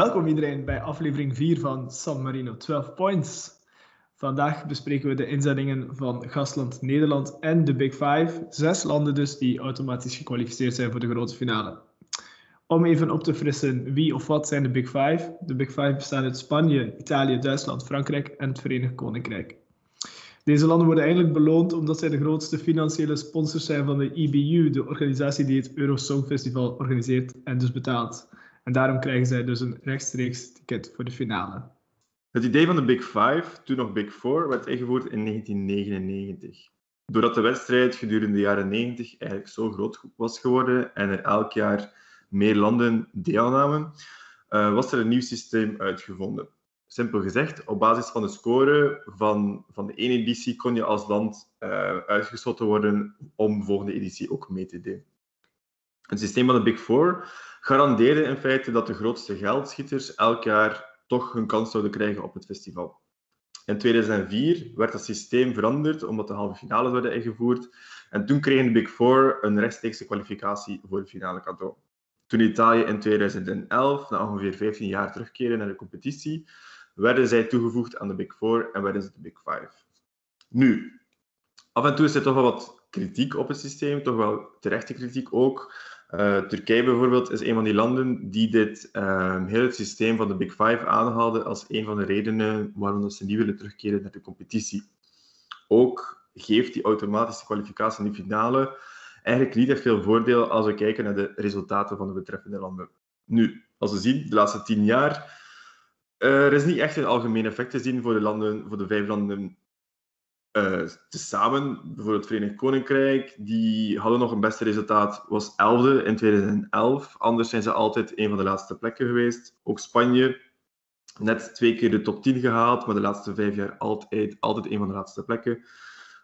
Welkom iedereen bij aflevering 4 van San Marino 12 Points. Vandaag bespreken we de inzendingen van gastland Nederland en de Big Five. Zes landen dus die automatisch gekwalificeerd zijn voor de grote finale. Om even op te frissen, wie of wat zijn de Big Five? De Big Five bestaan uit Spanje, Italië, Duitsland, Frankrijk en het Verenigd Koninkrijk. Deze landen worden eigenlijk beloond omdat zij de grootste financiële sponsors zijn van de EBU, de organisatie die het Eurosong Festival organiseert en dus betaalt. En daarom krijgen zij dus een rechtstreeks ticket voor de finale. Het idee van de Big Five, toen nog Big Four, werd ingevoerd in 1999. Doordat de wedstrijd gedurende de jaren 90 eigenlijk zo groot was geworden en er elk jaar meer landen deelnamen, uh, was er een nieuw systeem uitgevonden. Simpel gezegd, op basis van de score van, van de ene editie kon je als land uh, uitgesloten worden om de volgende editie ook mee te doen. Het systeem van de Big Four garandeerde in feite dat de grootste geldschieters elk jaar toch hun kans zouden krijgen op het festival. In 2004 werd dat systeem veranderd omdat de halve finales werden ingevoerd. En toen kregen de Big Four een rechtstreekse kwalificatie voor de finale cadeau. Toen Italië in 2011, na ongeveer 15 jaar, terugkeerde naar de competitie, werden zij toegevoegd aan de Big Four en werden ze de Big Five. Nu, af en toe is er toch wel wat kritiek op het systeem, toch wel terechte kritiek ook. Uh, Turkije bijvoorbeeld is een van die landen die dit heel het systeem van de Big Five aanhaalde als een van de redenen waarom ze niet willen terugkeren naar de competitie. Ook geeft die automatische kwalificatie in de finale eigenlijk niet echt veel voordeel als we kijken naar de resultaten van de betreffende landen. Nu, als we zien, de laatste tien jaar, uh, er is niet echt een algemeen effect te zien voor de, landen, voor de vijf landen uh, tezamen, bijvoorbeeld het Verenigd Koninkrijk, die hadden nog een beste resultaat, was 11e in 2011. Anders zijn ze altijd een van de laatste plekken geweest. Ook Spanje, net twee keer de top 10 gehaald, maar de laatste vijf jaar altijd, altijd een van de laatste plekken.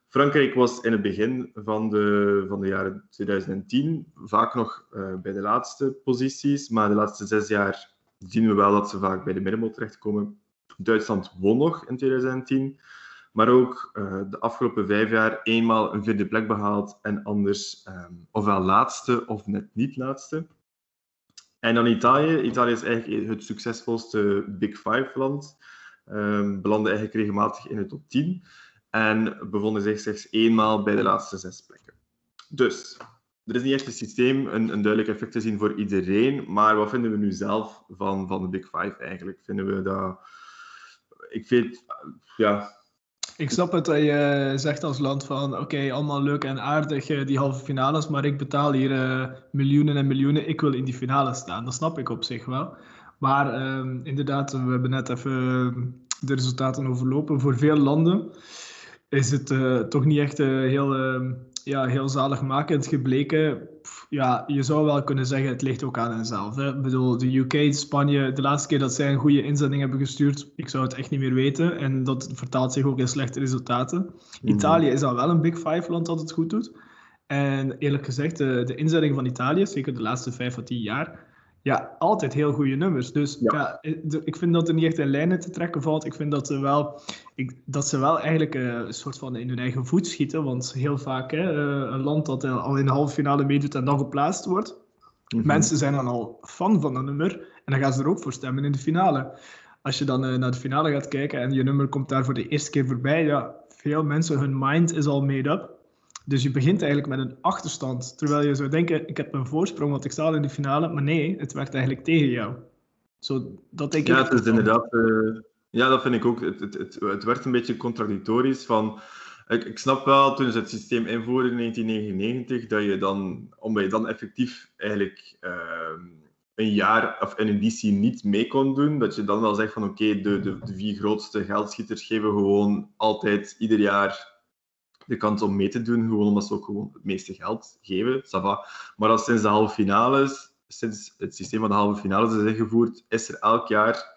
Frankrijk was in het begin van de, van de jaren 2010 vaak nog uh, bij de laatste posities, maar de laatste zes jaar zien we wel dat ze vaak bij de middenmoot terechtkomen. Duitsland won nog in 2010 maar ook uh, de afgelopen vijf jaar eenmaal een vierde plek behaald en anders um, ofwel laatste of net niet laatste. En dan Italië. Italië is eigenlijk het succesvolste Big Five-land. Um, ehm, belandde eigenlijk regelmatig in de top 10 en bevonden zich slechts eenmaal bij de laatste zes plekken. Dus, er is niet echt een systeem, een, een duidelijk effect te zien voor iedereen, maar wat vinden we nu zelf van, van de Big Five eigenlijk? Vinden we dat... Ik vind, ja, ik snap het dat je zegt als land van oké, allemaal leuk en aardig eh, die halve finales, maar ik betaal hier uh, miljoenen en miljoenen, ik wil in die finale staan. Dat snap ik op zich wel. Maar uh, inderdaad, we hebben net even ehm, de resultaten overlopen. Voor veel landen is het uh, toch niet echt heel, ehm, ja, heel zaligmakend gebleken ja, je zou wel kunnen zeggen, het ligt ook aan henzelf. Hè. Ik bedoel, de UK, Spanje, de laatste keer dat zij een goede inzending hebben gestuurd, ik zou het echt niet meer weten. En dat vertaalt zich ook in slechte resultaten. Mhm. Italië is al wel een Big Five land dat het goed doet. En eerlijk gezegd, de, de inzending van Italië, zeker de laatste vijf of tien jaar, ja, altijd heel goede nummers. Dus ja. ik vind dat er niet echt in lijnen te trekken valt. Ik vind dat ze wel, ik, dat ze wel eigenlijk uh, een soort van in hun eigen voet schieten. Want heel vaak, hè, uh, een land dat al in de halve finale meedoet en dan geplaatst wordt. Mhm. Mensen zijn dan al fan van een nummer en dan gaan ze er ook voor stemmen in de finale. Als je dan naar de finale gaat kijken en je nummer komt daar voor de eerste keer voorbij, ja, veel mensen, hun mind is al made up. Dus je begint eigenlijk met een achterstand. Terwijl je zou denken, ik heb een voorsprong, want ik sta in de finale. Maar nee, het werkt eigenlijk tegen jou. Zo, dat denk ja, het is inderdaad... Uh, ja, dat vind ik ook. Het, het, het, het werd een beetje contradictorisch van... Ik, ik, snap wel, toen ze het systeem invoerden in 1999, dat je dan, omdat je dan effectief eigenlijk uh, een jaar of een editie niet mee kon doen, dat je dan wel zegt van oké, de, de, de vier grootste geldschieters geven gewoon altijd ieder jaar de kans om mee te doen, gewoon omdat ze ook gewoon het meeste geld geven. Maar als sinds de halve finales, sinds het systeem van de halve finales is ingevoerd, is er elk jaar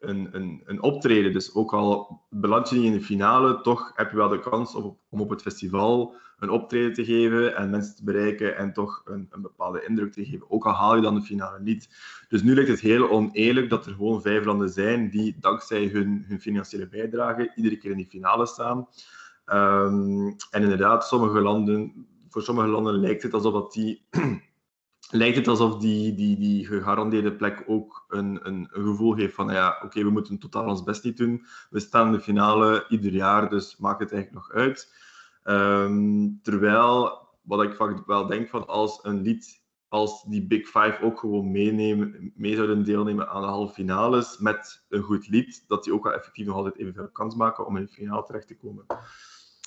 een, een, een optreden. Dus ook al beland je niet in de finale, toch heb je wel de kans om, om op het festival een optreden te geven en mensen te bereiken en toch een, een bepaalde indruk te geven. Ook al haal je dan de finale niet. Dus nu lijkt het heel oneerlijk dat er gewoon vijf landen zijn die dankzij hun, hun financiële bijdrage iedere keer in die finale staan. Um, en inderdaad, sommige landen, voor sommige landen lijkt het alsof dat die lijkt het alsof die, die, die gegarandeerde plek ook een, een, gevoel geeft van ja, oké, we moeten totaal ons best niet doen. We staan in de finale ieder jaar, dus maakt het eigenlijk nog uit. Ehm, terwijl, wat ik vaak wel denk van als een lied als die Big Five ook gewoon meenemen, mee zouden deelnemen aan de halve finales met een goed lied, dat die ook wel effectief nog altijd evenveel kans maken om in de finale terecht te komen.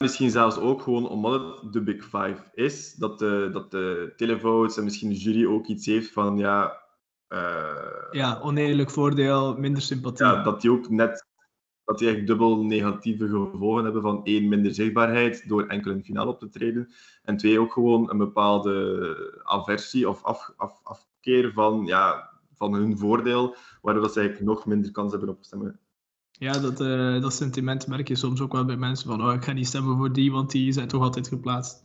Misschien zelfs ook gewoon omdat het de Big Five is, dat de, dat de televotes en misschien de jury ook iets heeft van ja. Uh, ja, oneerlijk voordeel, minder sympathie. Ja, dat die ook net dat die echt dubbel negatieve gevolgen hebben van één, minder zichtbaarheid door enkel in finale op te treden. En twee, ook gewoon een bepaalde aversie of af, af, afkeer van, ja, van hun voordeel, waardoor ze eigenlijk nog minder kans hebben op stemmen. Ja, dat, uh, dat sentiment merk je soms ook wel bij mensen van oh, ik ga niet stemmen voor die, want die zijn toch altijd geplaatst.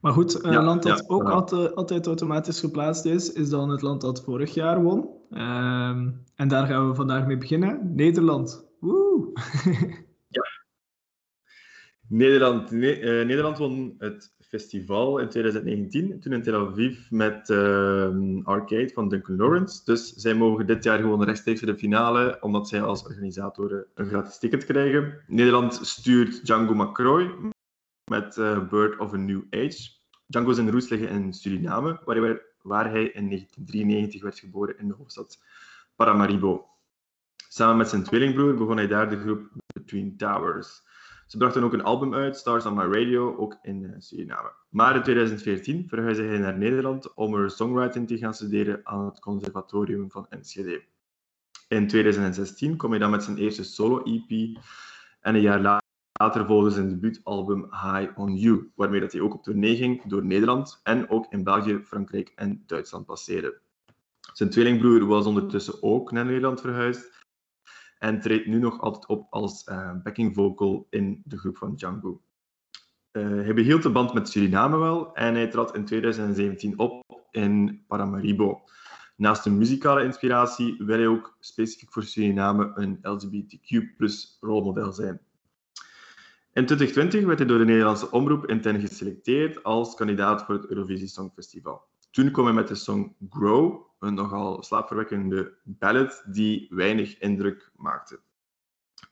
Maar goed, een land dat ook altijd, altijd, automatisch geplaatst is, is dan het land dat vorig jaar won. Ehm, en daar gaan we vandaag mee beginnen. Nederland. Woe! ja. Nederland, ne uh, Nederland won het festival in 2019, toen in Tel Aviv met uh, Arcade van Duncan Lawrence. Dus zij mogen dit jaar gewoon rechtstreeks voor de finale, omdat zij als organisatoren een gratis ticket krijgen. Nederland stuurt Django McCroy met uh, Bird of a New Age. Django zijn roots liggen in Suriname, waar, waar hij in 1993 werd geboren in de hoofdstad Paramaribo. Samen met zijn tweelingbroer begon hij daar de groep Between Towers. Ze brachten ook een album uit, Stars on My Radio, ook in eh, Suriname. Maar in 2014 verhuisde hij naar Nederland om er songwriting te gaan studeren aan het conservatorium van Enschede. In 2016 kwam hij dan met zijn eerste solo-EP en een jaar later volgde zijn debuutalbum High on You, waarmee dat hij ook op tournee ging door Nederland en ook in België, Frankrijk en Duitsland passeerde. Zijn tweelingbroer was ondertussen ook naar Nederland verhuisd en treedt nu nog altijd op als uh, backing vocal in de groep van Django. Uh, hij behield de band met Suriname wel en hij trad in 2017 op in Paramaribo. Naast de muzikale inspiratie wil hij ook specifiek voor Suriname een LGBTQ rolmodel zijn. In 2020 werd hij door de Nederlandse omroep intern geselecteerd als kandidaat voor het Eurovisie Songfestival. Toen kwam hij met de song Grow, een nogal slaapverwekkende ballad die weinig indruk maakte.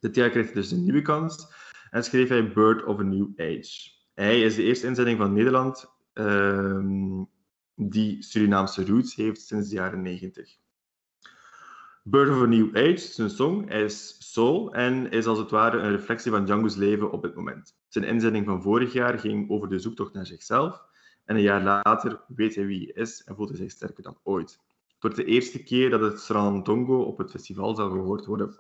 Dit jaar kreeg hij dus een nieuwe kans en schreef hij Bird of a New Age. Hij is de eerste inzending van Nederland um, die Surinaamse roots heeft sinds de jaren 90. Bird of a New Age, zijn song, is soul en is als het ware een reflectie van Django's leven op dit moment. Zijn inzending van vorig jaar ging over de zoektocht naar zichzelf en een jaar later weet hij wie hij is en voelt hij zich sterker dan ooit. Wordt de eerste keer dat het Sranantongo op het festival zal gehoord worden.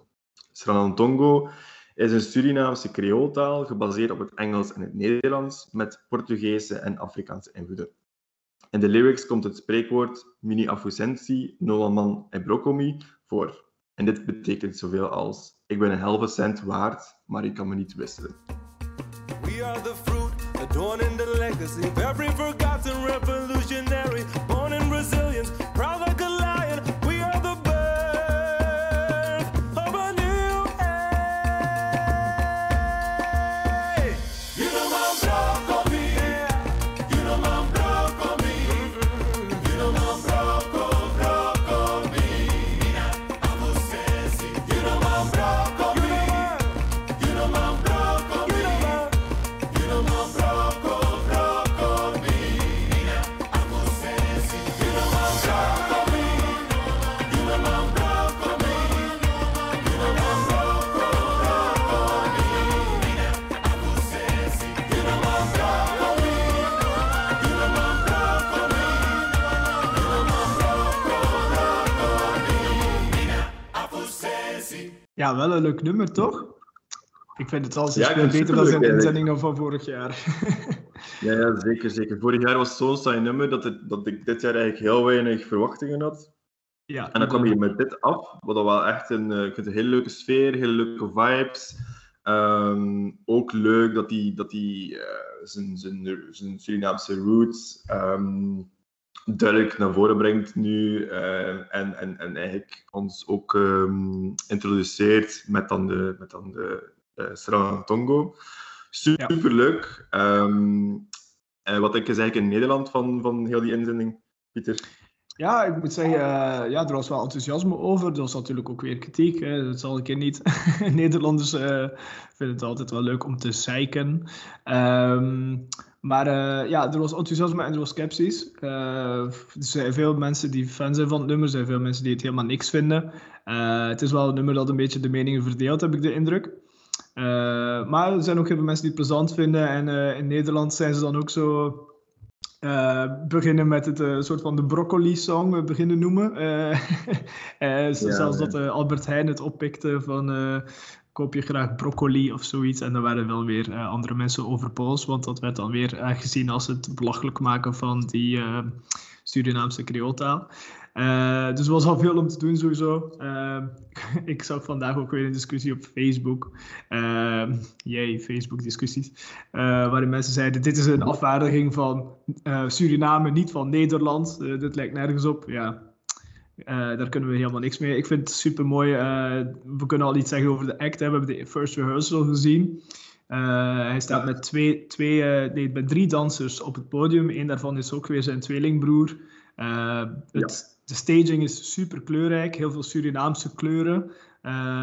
Sranantongo is een Surinaamse creooltaal gebaseerd op het Engels en het Nederlands met Portugese en Afrikaanse invloeden. In de lyrics komt het spreekwoord mini afusensi nolaman e brokomi voor. En dit betekent zoveel als ik ben een halve cent waard, maar ik kan me niet wisselen. We are the fruit, adorning the legacy of every forgotten revolutionary, Ja, wel een leuk nummer, toch? Ik vind het al ja, beter dan zijn inzendingen van vorig jaar. ja, ja, zeker, zeker. Vorig jaar was zo'n saai nummer dat, het, dat ik dit jaar eigenlijk heel weinig verwachtingen had. Ja, en dan kwam je met dit af, wat wel echt een, eh, ik vind een hele leuke sfeer, hele leuke vibes. Ehm, ook leuk dat hij dat die, uh, zijn, zijn, zijn Surinaamse roots um, duidelijk naar voren brengt nu uh, en, en, en eigenlijk ons ook um, introduceert met dan de, met dan de uh, Tongo. Super leuk. En wat ik is eigenlijk in Nederland van, van heel die inzending? Pieter? Ja, ik moet zeggen, uh, ja, er was wel enthousiasme over. Er was natuurlijk ook weer kritiek. Hè. Dat zal ik keer niet. Nederlanders uh, vinden het altijd wel leuk om te zeiken. Maar uh, ja, er was enthousiasme en er was sceptisch. er zijn veel mensen die fan zijn van het nummer. Er zijn veel mensen die het helemaal niks vinden. het is wel een nummer dat een beetje de meningen verdeelt, heb ik de indruk. maar er zijn ook heel veel mensen die het plezant vinden. En in Nederland zijn ze dan ook zo beginnen met het soort van de broccoli-song beginnen noemen. ja, zelfs dat Albert Heijn het oppikte van koop je graag broccoli of zoiets. En dan waren wel weer andere mensen overpols, want dat werd dan weer gezien als het belachelijk maken van die Surinaamse creooltaal. Uh, dus er was al veel om te doen sowieso. Uh, ik zag vandaag ook weer een discussie op Facebook. Uh, jee, Facebook-discussies. waarin mensen zeiden: Dit is een afvaardiging van Suriname, niet van Nederland. dit lijkt nergens op. Ja, daar kunnen we helemaal niks mee. Ik vind het super mooi. we kunnen al iets zeggen over de act. Hè. We hebben de first rehearsal gezien. hij staat met, twee, twee, nee, met drie dansers op het podium. Eén daarvan is ook weer zijn tweelingbroer. het, de staging is super kleurrijk, heel veel Surinaamse kleuren.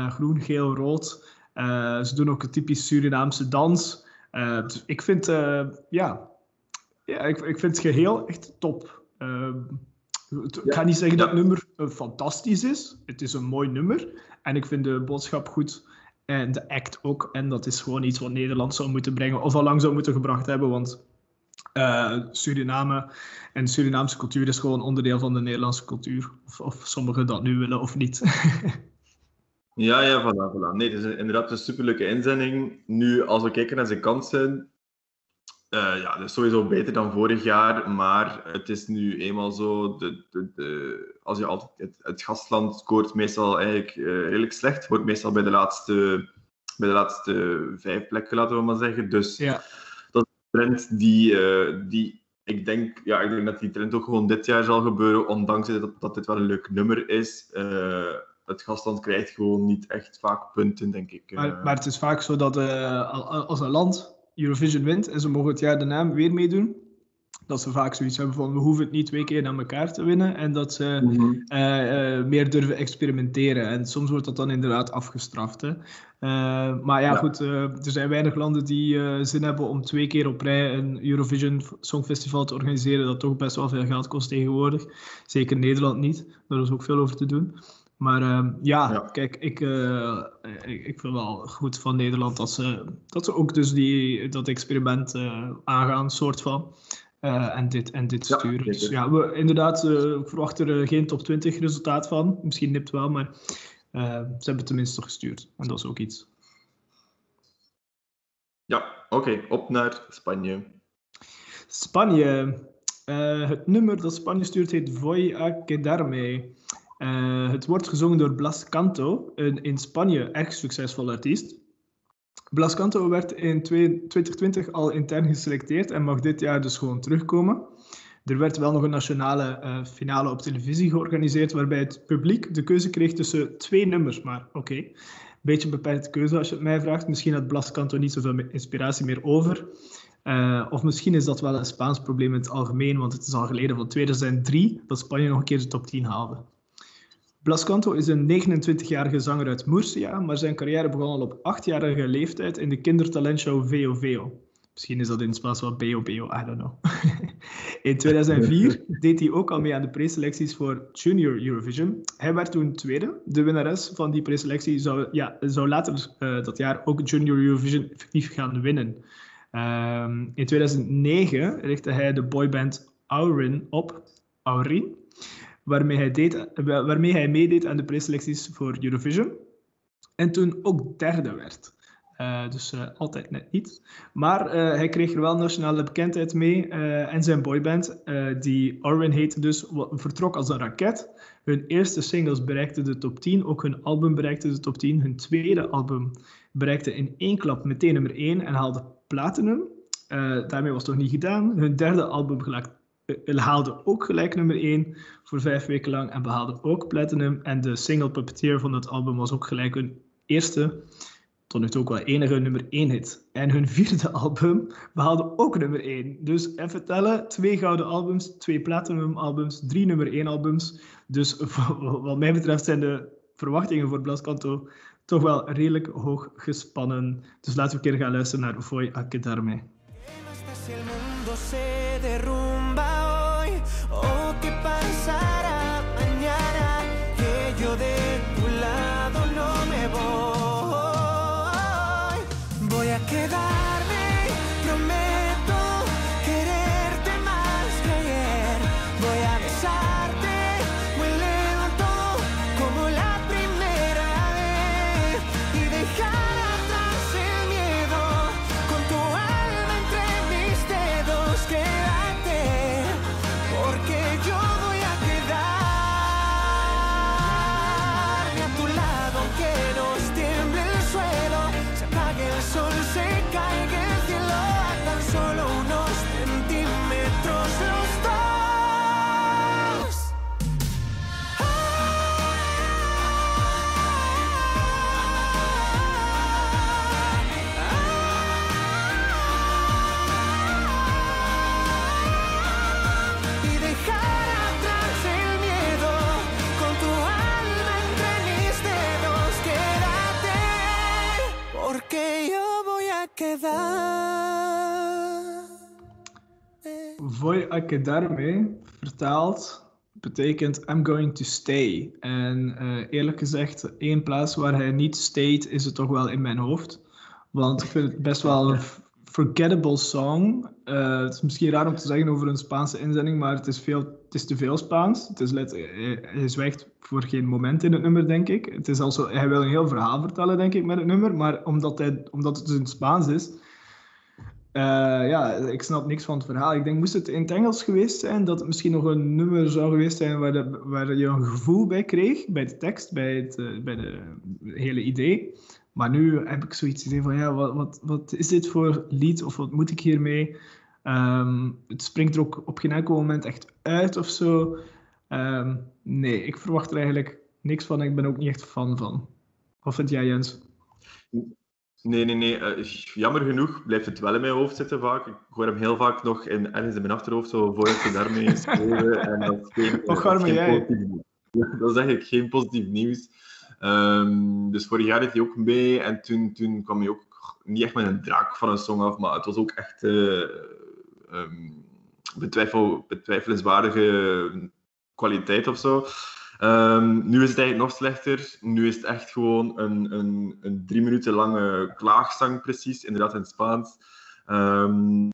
Groen, geel, rood. Ze doen ook een typisch Surinaamse dans. Dus ik vind, ja, ja ik, ik vind het geheel echt top. Ik ga niet zeggen dat het nummer fantastisch is. Het is een mooi nummer. En ik vind de boodschap goed. En de act ook. En dat is gewoon iets wat Nederland zou moeten brengen. Of al lang zou moeten gebracht hebben. Want uh, Suriname en de Surinaamse cultuur is gewoon onderdeel van de Nederlandse cultuur. Of, of sommigen dat nu willen of niet. ja, ja, voilà, voilà. Nee, het is inderdaad een superleuke inzending. Nu, als we kijken naar zijn kansen, uh, ja, dat is sowieso beter dan vorig jaar, maar het is nu eenmaal zo, de, de, de, als je altijd, het, het, gastland scoort meestal eigenlijk uh, redelijk slecht, hoort meestal bij de laatste, bij de laatste vijf plekken, laten we maar zeggen. Dus ja trend die, uh, die ik denk, ja, ik denk dat die trend ook gewoon dit jaar zal gebeuren, ondanks dat, dat dit wel een leuk nummer is. Het gastland krijgt gewoon niet echt vaak punten, denk ik. Maar, maar het is vaak zo dat uh, als een land Eurovision wint en ze mogen het jaar daarna weer meedoen, dat ze vaak zoiets hebben van we hoeven het niet twee keer naar elkaar te winnen en dat ze mhm. eh, eh, meer durven experimenteren. En soms wordt dat dan inderdaad afgestraft. Hè. Uh, maar ja, goed, er zijn weinig landen die zin hebben om twee keer op rij een Eurovision Songfestival te organiseren, dat toch best wel veel geld kost tegenwoordig. Zeker Nederland niet, daar is ook veel over te doen. Maar ehm, ja, kijk, ik, ik, ik, vind wel goed van Nederland dat ze, dat ze ook dus die, dat experiment aangaan, soort van. Uh, en dit, en dit sturen. Dus ja, we, inderdaad, uh, ik verwacht er geen top 20 resultaat van. Misschien nipt wel, maar uh, ze hebben tenminste gestuurd. En dat is ook iets. Ja, oké. Op naar Spanje. Spanje. het nummer dat Spanje stuurt heet Voy a quedarme. Het wordt gezongen door Blas Canto, een in Spanje erg succesvol artiest. Blascanto werd in 2020 al intern geselecteerd en mag dit jaar dus gewoon terugkomen. Er werd wel nog een nationale uh, finale op televisie georganiseerd, waarbij het publiek de keuze kreeg tussen twee nummers. Maar oké, een beetje beperkte keuze als je het mij vraagt. Misschien had Blascanto niet zoveel inspiratie meer over. Uh, of misschien is dat wel een Spaans probleem in het algemeen, want het is al geleden van 2003 dat Spanje nog een keer de top 10 haalde. Blascanto is een 29-jarige zanger uit Murcia, maar zijn carrière begon al op 8-jarige leeftijd in de kindertalentshow Veo Veo. Misschien is dat in het Spaans wel Beo, I don't know. in 2004 deed hij ook al mee aan de preselecties voor Junior Eurovision. Hij werd toen tweede. De winnares van die preselectie zou, ja, zou later uh, dat jaar ook Junior Eurovision effectief gaan winnen. Um, in 2009 richtte hij de boyband Aurin op. Aurin? Waarmee hij, deed, waarmee hij meedeed aan de preselecties voor Eurovision. En toen ook derde werd. Uh, dus uh, altijd net niet. Maar uh, hij kreeg er wel nationale bekendheid mee. en zijn boyband, die Orwin heette dus, vertrok als een raket. Hun eerste singles bereikten de top 10. Ook hun album bereikte de top 10. Hun tweede album bereikte in één klap meteen nummer 1 en haalde platinum. daarmee was het nog niet gedaan. Hun derde album haalde ook gelijk nummer 1 voor vijf weken lang en behaalde ook platinum. En de single Puppeteer van het album was ook gelijk hun eerste tot nu toe ook wel enige nummer 1 hit. En hun vierde album behaalde ook nummer 1. Dus even tellen, twee gouden albums, twee platinum albums, drie nummer 1 albums. Dus wat mij betreft zijn de verwachtingen voor Blascanto toch wel redelijk hoog gespannen. Dus laten we een keer gaan luisteren naar Voy a quedarme. Voy a quedarme, vertaald, betekent I'm going to stay. En uh, eerlijk gezegd, één plaats waar hij niet stayed, is het toch wel in mijn hoofd. Want ik vind het best wel een forgettable song. Uh, het is misschien raar om te zeggen over een Spaanse inzending, maar het is, veel, het is te veel Spaans. Het is let, hij, hij zwijgt voor geen moment in het nummer, denk ik. Het is also, hij wil een heel verhaal vertellen, denk ik, met het nummer. Maar omdat, hij, omdat het dus in Spaans is, uh, ja, ik snap niks van het verhaal. Ik denk, moest het in het Engels geweest zijn, dat het misschien nog een nummer zou geweest zijn waar, waar je een gevoel bij kreeg, bij de tekst, bij het, uh, bij de hele idee. Maar nu heb ik zoiets idee van, ja, wat, wat, wat is dit voor lied of wat moet ik hiermee? Um, het springt er ook op geen enkel moment echt uit of zo. Um, nee, ik verwacht er eigenlijk niks van. Ik ben ook niet echt fan van. Wat vind jij, Jens? Nee, nee, nee. Uh, jammer genoeg blijft het wel in mijn hoofd zitten vaak. Ik hoor hem heel vaak nog in, ergens in mijn achterhoofd zo voordat je daarmee spelen. En dat is geen, Wat dat is jij? dat is eigenlijk geen positief nieuws. Um, dus vorig jaar deed hij ook mee en toen, toen kwam hij ook niet echt met een draak van een song af, maar het was ook echt uh, um, betwijfel, betwijfelenswaardige kwaliteit of zo. Um, nu is het eigenlijk nog slechter. Nu is het echt gewoon een, een, een drie minuten lange klaagzang, precies, inderdaad in Spaans. Um,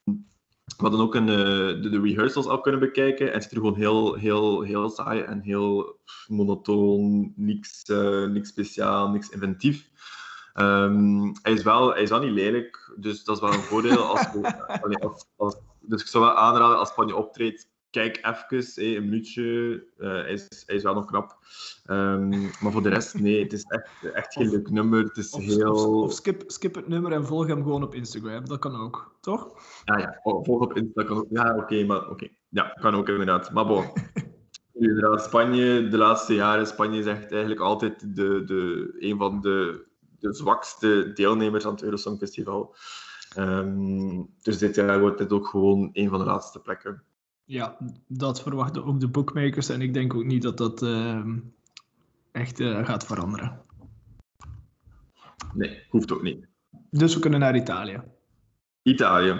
we hadden ook een, uh, de, de, rehearsals al kunnen bekijken. En het is er gewoon heel, heel, heel saai en heel monotoon. Niks, uh, niks speciaal, niks inventief. Um, hij, is wel, hij is niet lelijk, dus dat is wel een voordeel. Als, als, als, dus ik zou wel aanraden, als Spanje optreedt, kijk even, hey, een minuutje. Uh, hij, is, hij is wel nog knap. Um, maar voor de rest, nee, het is echt, echt geen leuk nummer. Het is of, heel... of, of skip, skip het nummer en volg hem gewoon op Instagram. Dat kan ook, toch? Ja, ja. volg op Instagram. Ja, oké, okay, maar oké. Okay. Ja, kan ook inderdaad. Maar bon. Inderdaad, Spanje, de laatste jaren, Spanje is echt eigenlijk altijd de, de, een van de, de zwakste deelnemers aan het Eurosong Festival. Um, dus dit jaar wordt dit ook gewoon een van de laatste plekken. Ja, dat verwachten ook de bookmakers. En ik denk ook niet dat dat uh, echt uh, gaat veranderen. Nee, hoeft ook niet. Dus we kunnen naar Italië. Italië.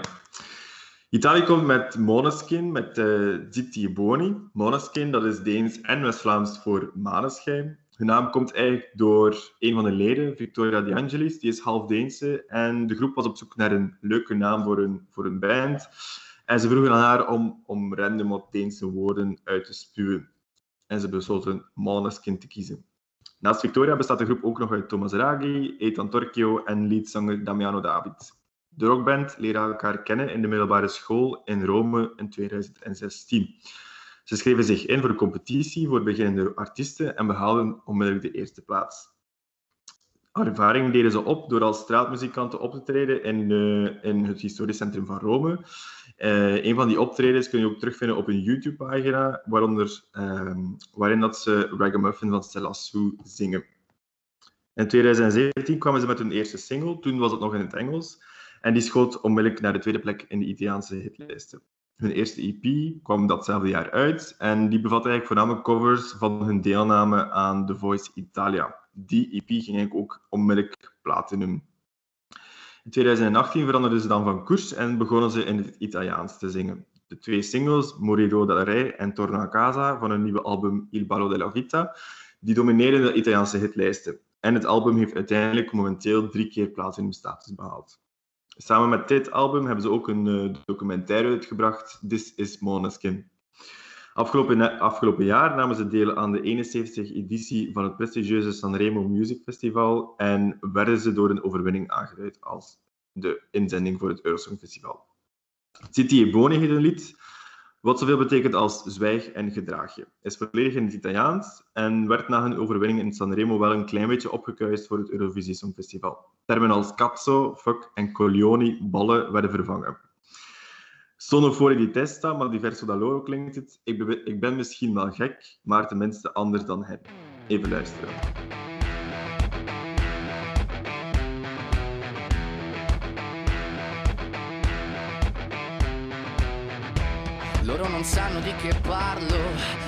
Italië komt met Måneskin, met uh, Zitti Boni. Måneskin, dat is Deens en West-Vlaams voor maneschijn. Hun naam komt eigenlijk door een van de leden, Victoria De Angelis. Die is half Deense. En de groep was op zoek naar een leuke naam voor een, voor een band. En ze vroegen aan haar om, om random Deense woorden uit te spuwen. En ze besloten Måneskin te kiezen. Naast Victoria bestaat de groep ook nog uit Thomas Raghi, Ethan Torchio en leadzanger Damiano David. De rockband leerde elkaar kennen in de middelbare school in Rome in 2016. Ze schreven zich in voor de competitie voor beginnende artiesten en behaalden onmiddellijk de eerste plaats. Haar ervaring deden ze op door als straatmuzikanten op te treden in, uh, in het historisch centrum van Rome. Uh, een van die optredens kun je ook terugvinden op een YouTube-pagina, waaronder, uh, waarin dat ze Ragamuffin van Stella zingen. In 2017 kwamen ze met hun eerste single, toen was het nog in het Engels. En die schoot onmiddellijk naar de tweede plek in de Italiaanse hitlijsten. Hun eerste EP kwam datzelfde jaar uit en die bevatte eigenlijk voornamelijk covers van hun deelname aan The Voice Italia. Die EP ging eigenlijk ook onmiddellijk platinum. In 2018 veranderden ze dan van koers en begonnen ze in het Italiaans te zingen. De twee singles, Moriro del Re en Torno a Casa, van hun nieuwe album Il Ballo della Vita, die domineren de Italiaanse hitlijsten. En het album heeft uiteindelijk momenteel drie keer platinum status behaald. Samen met dit album hebben ze ook een uh, documentaire uitgebracht, This is Måneskin. Afgelopen, afgelopen jaar namen ze deel aan de 71 editie van het prestigieuze Sanremo Music Festival en werden ze door een overwinning aangeduid als de inzending voor het Eurosong Festival. City e Boni heet een lied, wat zoveel betekent als zwijg en gedraag je. Is volledig in het Italiaans en werd na hun overwinning in Sanremo wel een klein beetje opgekuist voor het Eurovisie Songfestival. Termen als cazzo, fuck en coglioni, ballen, werden vervangen. Sono fuori di testa, maar diverso da loro klinkt het. Ik ik ben misschien wel gek, maar tenminste anders dan hem. Even luisteren. Loro non sanno di che parlo,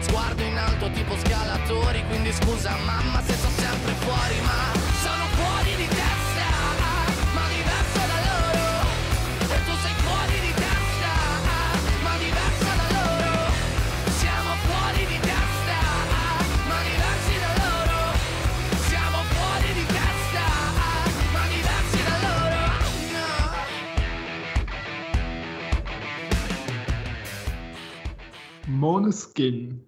Sguardo in alto tipo scalatori Quindi scusa mamma se sono sempre fuori Ma Måneskin.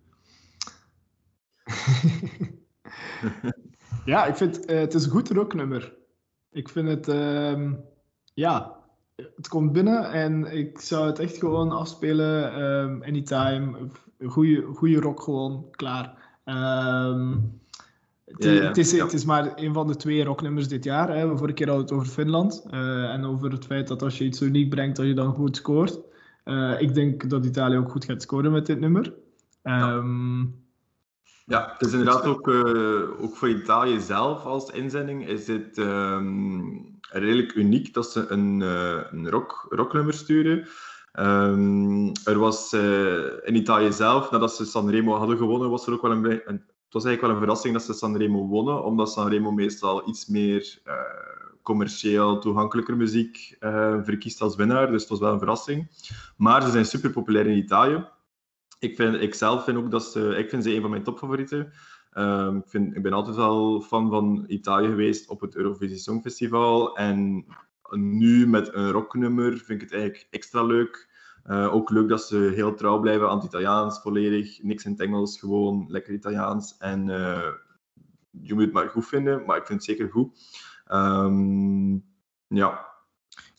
ja, ik vind eh, het is een goed rocknummer. Ik vind het, ehm, ja, het komt binnen en ik zou het echt gewoon afspelen ehm, anytime. Goede rock gewoon, klaar. Ehm, het, Ja, ja, het is, ja. het is maar een van de twee rocknummers dit jaar. Hè. We vorige keer hadden we het over Finland eh, en over het feit dat als je iets uniek brengt, dat je dan goed scoort. Eh, ik denk dat Italië ook goed gaat scoren met dit nummer. Ehm, Ja, het is inderdaad ook, eh, ook voor Italië zelf als inzending is het ehm, redelijk uniek dat ze een, eh, een rock, rocknummer sturen. Ehm, er was in Italië zelf, nadat ze Sanremo hadden gewonnen, was er ook wel een, het was eigenlijk wel een verrassing dat ze Sanremo wonnen, omdat Sanremo meestal iets meer commercieel toegankelijker muziek eh, verkiest als winnaar. Dus het was wel een verrassing. Maar ze zijn super populair in Italië. Ik, vind, ik zelf vind ook dat ze, ik vind ze een van mijn topfavorieten. Ehm, ik, vind, ik ben altijd wel fan van Italië geweest op het Eurovisie Songfestival. En nu met een rocknummer vind ik het eigenlijk extra leuk. Eh, ook leuk dat ze heel trouw blijven aan het Italiaans, volledig. Niks in het Engels, gewoon lekker Italiaans. En eh, je moet het maar goed vinden, maar ik vind het zeker goed. Ehm, ja,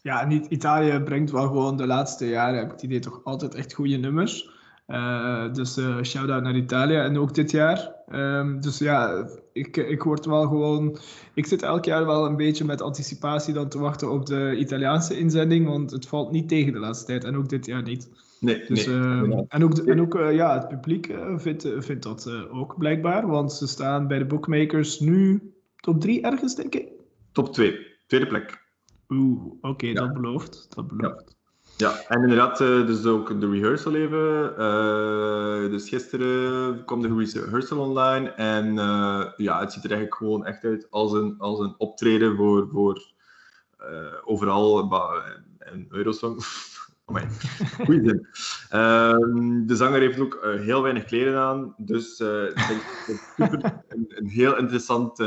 Ja, en It- Italië brengt wel gewoon de laatste jaren, heb ik het idee, toch altijd echt goede nummers. Eh, dus eh shout-out naar Italië. En ook dit jaar. Ehm, dus ja, ik, ik word wel gewoon... Ik zit elk jaar wel een beetje met anticipatie dan te wachten op de Italiaanse inzending. Want het valt niet tegen de laatste tijd. En ook dit jaar niet. nee, Dus, nee. ehm, en ook, en ook eh, ja, het publiek vindt, vindt dat ook blijkbaar. Want ze staan bij de bookmakers nu top 3 ergens, denk ik. Top 2, tweede plek. Oeh, oké, Ja. dat belooft. Dat belooft. Ja, en inderdaad, eh, dus ook de rehearsal even. Eh, dus gisteren kwam de rehearsal online en eh, ja, het ziet er eigenlijk gewoon echt uit als een, als een optreden voor, voor overal een Eurosong. Goeie zin. Ehm, de zanger heeft ook heel weinig kleren aan, dus het super, een, een heel interessant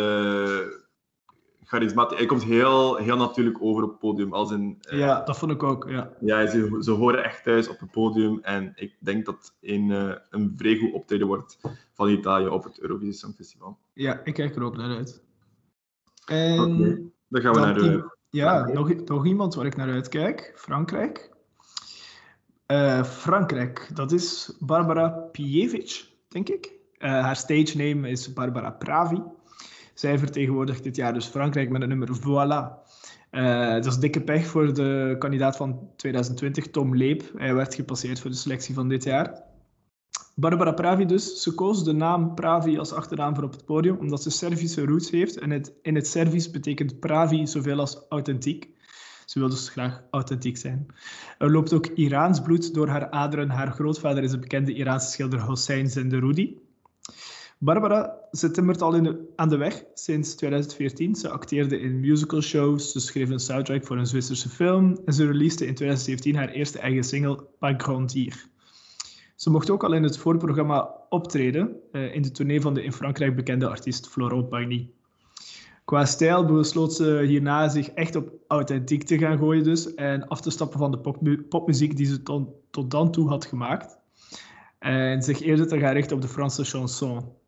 charismatisch. Hij komt heel, heel natuurlijk over op het podium, als een... eh, Ja, dat vond ik ook. Ja. ja, ze, ze horen echt thuis op het podium. En ik denk dat een, eh, een vrij goed optreden wordt van Italië op het Eurovisie Songfestival. ja, ik kijk er ook naar uit. En Dan gaan we dan naar de... i- ja, nog, nog iemand waar ik naar uitkijk. Frankrijk. Eh, Frankrijk, dat is Barbara Pijevic, denk ik. Eh, haar stage name is Barbara Pravi. Zij vertegenwoordigt dit jaar dus Frankrijk met het nummer Voilà. Eh, dat is dikke pech voor de kandidaat van 2020, Tom Leep. Hij werd gepasseerd voor de selectie van dit jaar. Barbara Pravi dus. Ze koos de naam Pravi als achternaam voor op het podium, omdat ze Servische roots heeft. En het, in het Servisch betekent Pravi zoveel als authentiek. Ze wil dus graag authentiek zijn. Er loopt ook Iraans bloed door haar aderen. Haar grootvader is de bekende Iraanse schilder Hossein Zenderoudi. Barbara, ze timmert al in de, aan de weg sinds 2014. Ze acteerde in musicalshows, ze schreef een soundtrack voor een Zwitserse film en ze releaste in 2017 haar eerste eigen single, Pas Grandir. Ze mocht ook al in het voorprogramma optreden eh, in de tournee van de in Frankrijk bekende artiest Florent Pagny. Qua stijl besloot ze hierna zich echt op authentiek te gaan gooien dus en af te stappen van de popmu- popmuziek die ze tot dan toe had gemaakt. En zich eerder te gaan richten op de Franse chanson.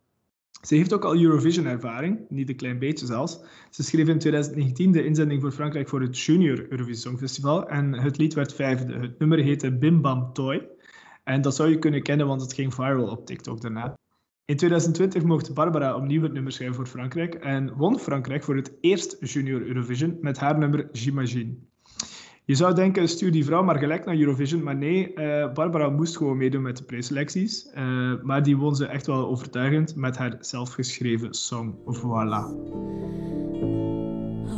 Ze heeft ook al Eurovision-ervaring, niet een klein beetje zelfs. Ze schreef in 2019 de inzending voor Frankrijk voor het Junior Eurovision Songfestival en het lied werd vijfde. Het nummer heette Bim Bam Toy. En dat zou je kunnen kennen, want het ging viral op TikTok daarna. In 2020 mocht Barbara opnieuw het nummer schrijven voor Frankrijk en won Frankrijk voor het eerst Junior Eurovision met haar nummer J'imagine. Je zou denken, stuur die vrouw maar gelijk naar Eurovision, maar nee, eh, Barbara moest gewoon meedoen met de preselecties. Eh, maar die won ze echt wel overtuigend met haar zelfgeschreven song Voilà.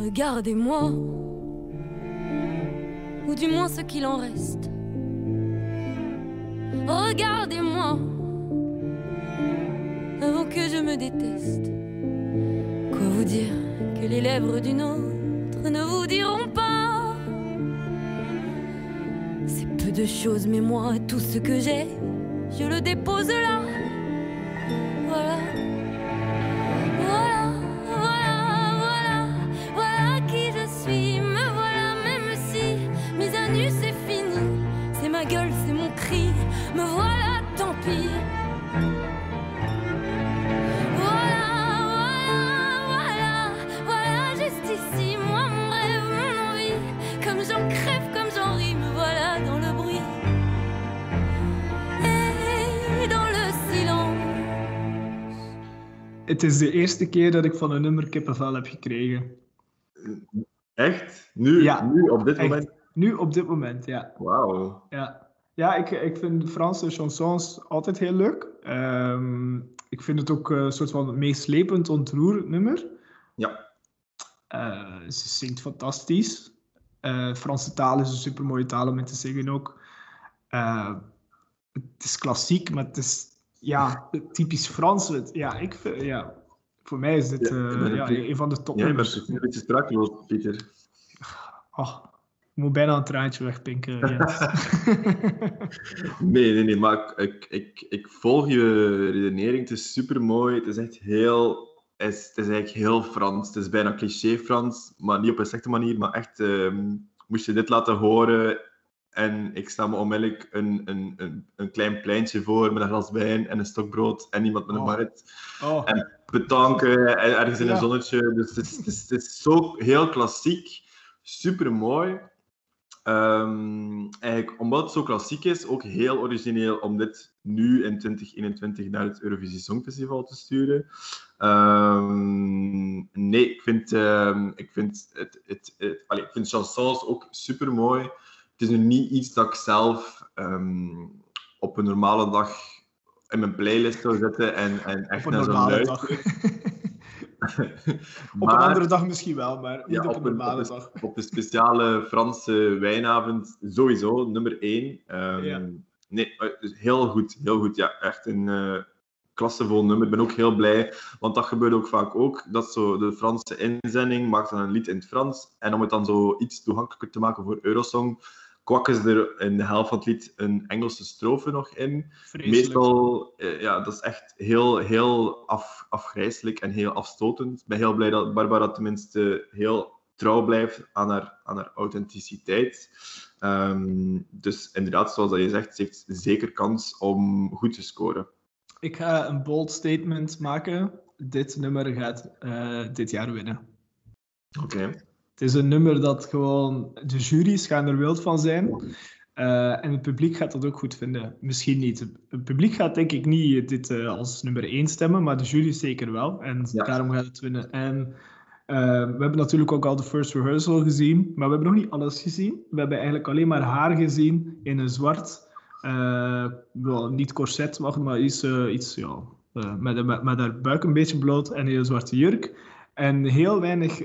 Regardez-moi, ou du moins ce qu'il en reste. Regardez-moi, avant que je me déteste. Quoi vous dire que les lèvres d'une autre ne vous diront pas de choses, mais moi, tout ce que j'ai, je le dépose là. Het is de eerste keer dat ik van een nummer kippenvel heb gekregen. Echt? Nu, Ja, nu op dit echt. moment? Nu op dit moment, ja. Wauw. Ja, ja ik, ik vind Franse chansons altijd heel leuk. Ehm, ik vind het ook eh, een soort van meeslepend ontroerend nummer. Ja. Eh, ze zingt fantastisch. Eh, Franse taal is een super mooie taal om in te zingen ook. Het is klassiek, maar het is ja, typisch Frans. Het- Ja, ik vind, ja, voor mij is dit Ja, eh, ja, een- van de Ja, ik ben topnummers. precies een beetje sprakeloos, Pieter. Oh, ik moet bijna een traantje wegpinken. Nee, nee, nee, maar ik, ik, ik, volg je redenering. Het is super mooi. Het is echt heel. Het is, het is eigenlijk heel Frans. Het is bijna cliché Frans, maar niet op een slechte manier. Maar echt, ehm, moest je dit laten horen en ik sta me onmiddellijk een, een, een, een klein pleintje voor met een glas wijn en een stokbrood en iemand met een Oh. Oh, En betanken en ergens in een zonnetje. Dus het is, het is, het is zo heel klassiek, super mooi. Ehm, eigenlijk, omdat het zo klassiek is, ook heel origineel om dit nu in 2021 naar het Eurovisie Songfestival te sturen. Ehm, nee, ik vind, ehm, ik vind, het, het, het, allee, ik vind chansons ook super mooi. Het is nu niet iets dat ik zelf ehm, op een normale dag in mijn playlist zou zetten en, en echt op een naar luisteren. dag. Op een andere dag misschien wel, maar niet ja, op een normale op dag. op een speciale Franse wijnavond sowieso, nummer één. Ehm, Ja. Nee, eh, dus heel goed, heel goed. Ja, echt een eh klassevol nummer. Ik ben ook heel blij, want dat gebeurt ook vaak ook. Dat zo de Franse inzending maakt dan een lied in het Frans. En om het dan zo iets toegankelijker te maken voor Eurosong, kwakken ze er in de helft van het lied een Engelse strofe nog in. Vreselijk. Meestal, eh, ja, dat is echt heel, heel af, afgrijselijk en heel afstotend. Ik ben heel blij dat Barbara tenminste heel trouw blijft aan haar, aan haar authenticiteit. Ehm, dus inderdaad, zoals dat je zegt, ze heeft zeker kans om goed te scoren. Ik ga een bold statement maken. Dit nummer gaat eh, dit jaar winnen. Oké. Het is een nummer dat gewoon... De jury's gaan er wild van zijn. Eh, en het publiek gaat dat ook goed vinden. Misschien niet. Het publiek gaat denk ik niet dit eh, als nummer 1 stemmen, maar de jury zeker wel. En Ja. daarom gaat het winnen. En eh, we hebben natuurlijk ook al de first rehearsal gezien, maar we hebben nog niet alles gezien. We hebben eigenlijk alleen maar haar gezien in een zwart, wel, niet corset, maar iets, iets ja, met, met, met haar buik een beetje bloot en een zwarte jurk. En heel weinig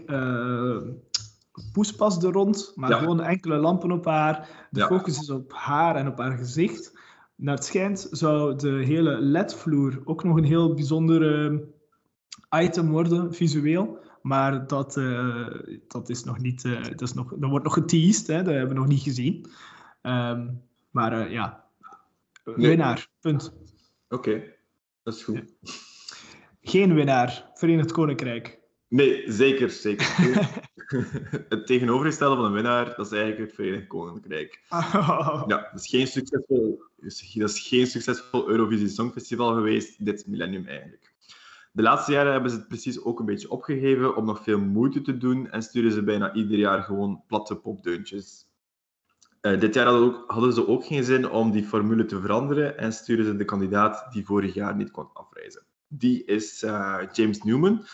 poespas er rond, maar Ja. gewoon enkele lampen op haar. De Ja. focus is op haar en op haar gezicht. Naar het schijnt zou de hele LED-vloer ook nog een heel bijzonder item worden, visueel. Maar dat, eh, dat is nog niet... eh, dat, is nog, dat wordt nog geteased, hè, dat hebben we nog niet gezien. Ehm, maar eh, ja, Nee. winnaar, punt. Oké, dat is goed. Geen winnaar, Verenigd Koninkrijk. Nee, zeker, zeker. het tegenovergestelde van een winnaar, dat is eigenlijk het Verenigd Koninkrijk. Ja, dat is geen succesvol, dat is geen succesvol Eurovisie Songfestival geweest, dit millennium eigenlijk. De laatste jaren hebben ze het precies ook een beetje opgegeven om nog veel moeite te doen en sturen ze bijna ieder jaar gewoon platte popdeuntjes. Eh, dit jaar hadden, ook, hadden ze ook geen zin om die formule te veranderen en sturen ze de kandidaat die vorig jaar niet kon afreizen. Die is eh, James Newman.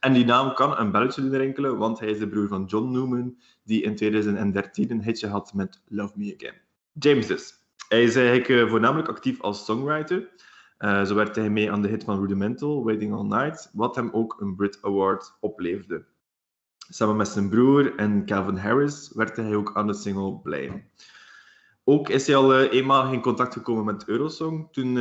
En die naam kan een belletje doen rinkelen, want hij is de broer van John Newman, die in 2013 een hitje had met Love Me Again. James dus. Hij is eigenlijk eh, voornamelijk actief als songwriter. Eh, zo werkte hij mee aan de hit van Rudimental, Waiting All Night, wat hem ook een Brit Award opleverde. Samen met zijn broer en Calvin Harris werkte hij ook aan de single Blame. Ook is hij al eh, eenmaal in contact gekomen met Eurosong toen,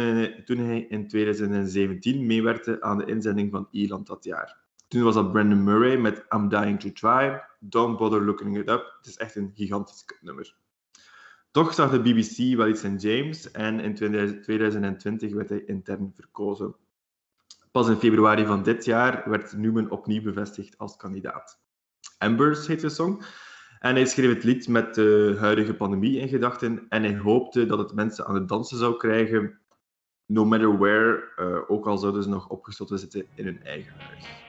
toen hij in 2017 meewerkte aan de inzending van Ierland dat jaar. Toen was dat Brandon Murray met I'm Dying to Try, Don't Bother Looking It Up. Het is echt een gigantisch nummer. Toch zag de BBC wel iets in James en in 2020 werd hij intern verkozen. Pas in februari van dit jaar werd Newman opnieuw bevestigd als kandidaat. Embers heet de song. En hij schreef het lied met de huidige pandemie in gedachten en hij hoopte dat het mensen aan het dansen zou krijgen, no matter where, eh, ook al zouden ze nog opgesloten zitten in hun eigen huis.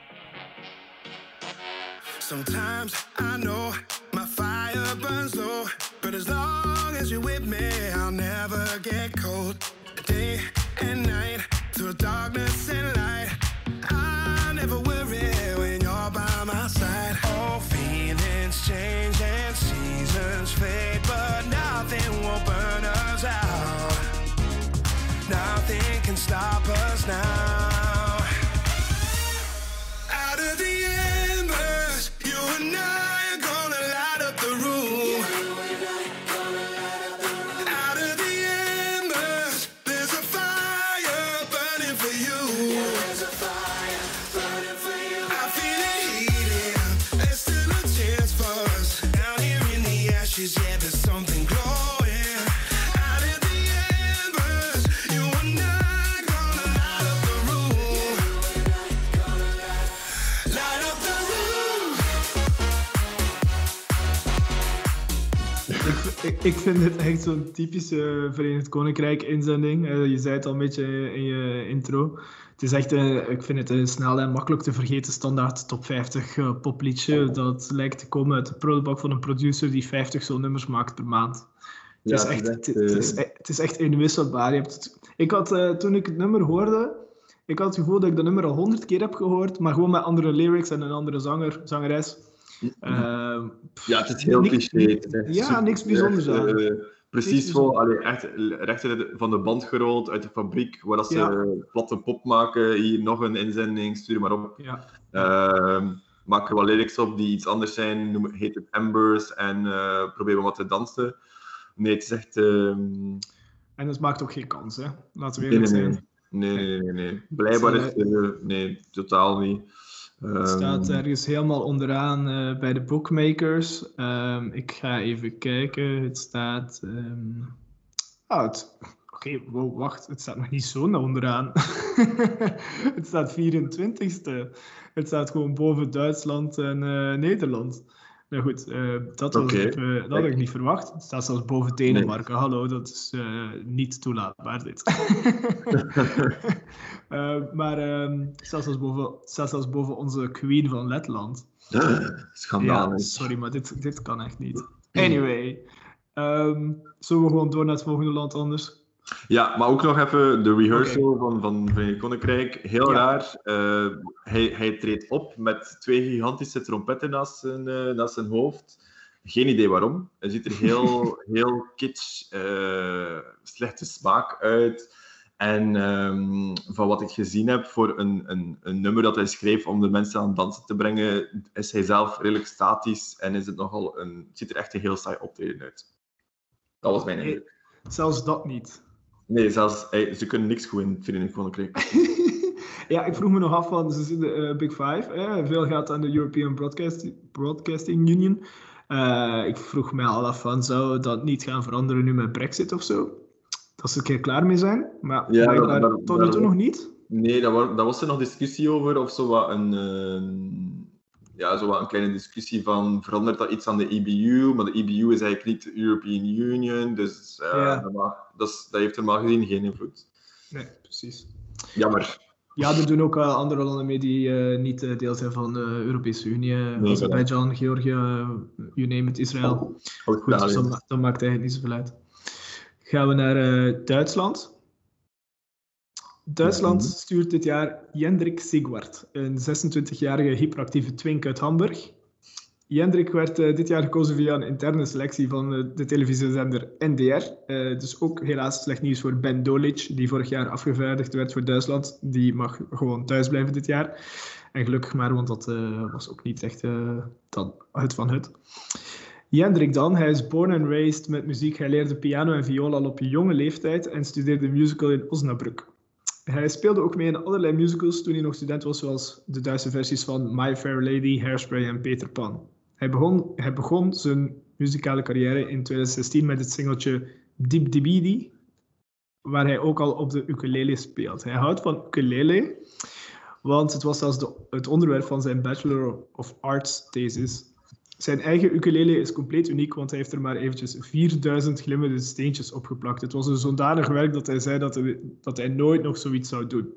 Sometimes I know my fire burns low, but as long as you're with me, I'll never get cold. Day and night, through darkness and light, I never worry when you're by my side. All feelings change and seasons fade, but nothing will burn us out. Nothing can stop us now. Ik, vind dit echt zo'n typische Verenigd Koninkrijk inzending. Eh, je zei het al een beetje in je intro. Het is echt, een, ik vind het een snel en makkelijk te vergeten standaard top 50 eh, popliedje. Dat lijkt te komen uit de prullenbak van een producer die 50 zo'n nummers maakt per maand. Het, is, Ja, echt, het is het, echt, het is, e- het is echt inwisselbaar. Je hebt het- ik had, eh, toen ik het nummer hoorde, ik had het gevoel dat ik dat nummer al honderd keer heb gehoord, maar gewoon met andere lyrics en een andere zanger, zangeres. Eh, Ja, het is heel cliché. Ja, niks bijzonders echt, aan. eh, precies vol, allee, echt recht van de band gerold, uit de fabriek, waar dat ze Ja. platte pop maken. Hier nog een inzending, stuur maar op. ja. Ehm, maak er wat lyrics op die iets anders zijn, noem, heet het Embers, en eh probeer maar wat te dansen. Nee, het is echt... ehm, En het maakt ook geen kans, hè? Laten we eerlijk nee, nee. zijn. Nee, nee, nee, nee. Blijkbaar is het... eh, nee, totaal niet. Het Ehm, staat ergens helemaal onderaan eh, bij de bookmakers. Ehm, ik ga even kijken. Het staat. ehm, ah, het... Oké, wow, wacht. Het staat nog niet zo naar onderaan. het staat 24ste. Het staat gewoon boven Duitsland en eh, Nederland. Nou goed, eh, dat, was even- dat had ik niet verwacht. Het staat zelfs boven Denemarken. Hallo, dat is eh, niet toelaatbaar dit. Eh, maar het staat zelfs boven, staat zelfs boven onze queen van Letland. Ja, Schandalig. sorry, maar dit, dit kan echt niet. Anyway, ehm, zullen we gewoon door naar het volgende land anders? Ja, maar ook nog even de rehearsal van, van Verenigd Koninkrijk. Heel Ja. raar. Eh, hij, hij treedt op met twee gigantische trompetten naast zijn, eh, naast zijn hoofd. Geen idee waarom. Hij ziet er heel, heel kitsch, eh, slechte smaak uit. En ehm, van wat ik gezien heb voor een, een, een nummer dat hij schreef om de mensen aan het dansen te brengen, is hij zelf redelijk statisch en is het nogal een, het ziet er echt een heel saai optreden uit. Dat was mijn indruk. Zelfs dat niet. Nee, zelfs, ze kunnen niks goed in het Verenigd Koninkrijk. ja, ik vroeg me nog af van, ze zitten de Big Five. Veel gaat aan de European Broadcast, Broadcasting Union. Eh, ik vroeg me al af van, zou dat niet gaan veranderen nu met Brexit of zo? Dat ze er een keer klaar mee zijn. Maar Ja, dat- tot nu toe nog niet. Nee, daar was, daar was er nog discussie over, of zo wat een, eh, ja, zo een kleine discussie van verandert dat iets aan de EBU? Maar de EBU is eigenlijk niet de European Union, dus eh, Ja. dat, mag- dat, is- dat heeft normaal gezien geen invloed. Nee, precies. Jammer. Ja, er doen ook eh, andere landen mee die eh, niet deel zijn van de Europese Unie. Nee, Azerbeidzjan, Georgië, you name it, Israël. Goed, dus dat, dat maakt eigenlijk niet zoveel uit. Gaan we naar Duitsland. Duitsland stuurt dit jaar Jendrik Sigwart, een 26-jarige hyperactieve twink uit Hamburg. Jendrik werd eh, dit jaar gekozen via een interne selectie van eh, de televisiezender NDR. Eh, dus ook helaas slecht nieuws voor Ben Dolic, die vorig jaar afgevaardigd werd voor Duitsland. Die mag gewoon thuis blijven dit jaar. En gelukkig maar, want dat was ook niet echt dan het van het. Jendrik dan, hij is born and raised met muziek. Hij leerde piano en viool al op jonge leeftijd en studeerde musical in Osnabrück. Hij speelde ook mee in allerlei musicals toen hij nog student was, zoals de Duitse versies van My Fair Lady, Hairspray en Peter Pan. Hij begon, hij begon zijn muzikale carrière in 2016 met het singeltje Dip Dibidi, waar hij ook al op de ukulele speelt. Hij houdt van ukulele, want het was zelfs de, het onderwerp van zijn Bachelor of Arts thesis. Zijn eigen ukulele is compleet uniek, want hij heeft er maar eventjes 4000 glimmende steentjes opgeplakt. Het was een zodanig werk dat hij zei dat hij, dat hij nooit nog zoiets zou doen.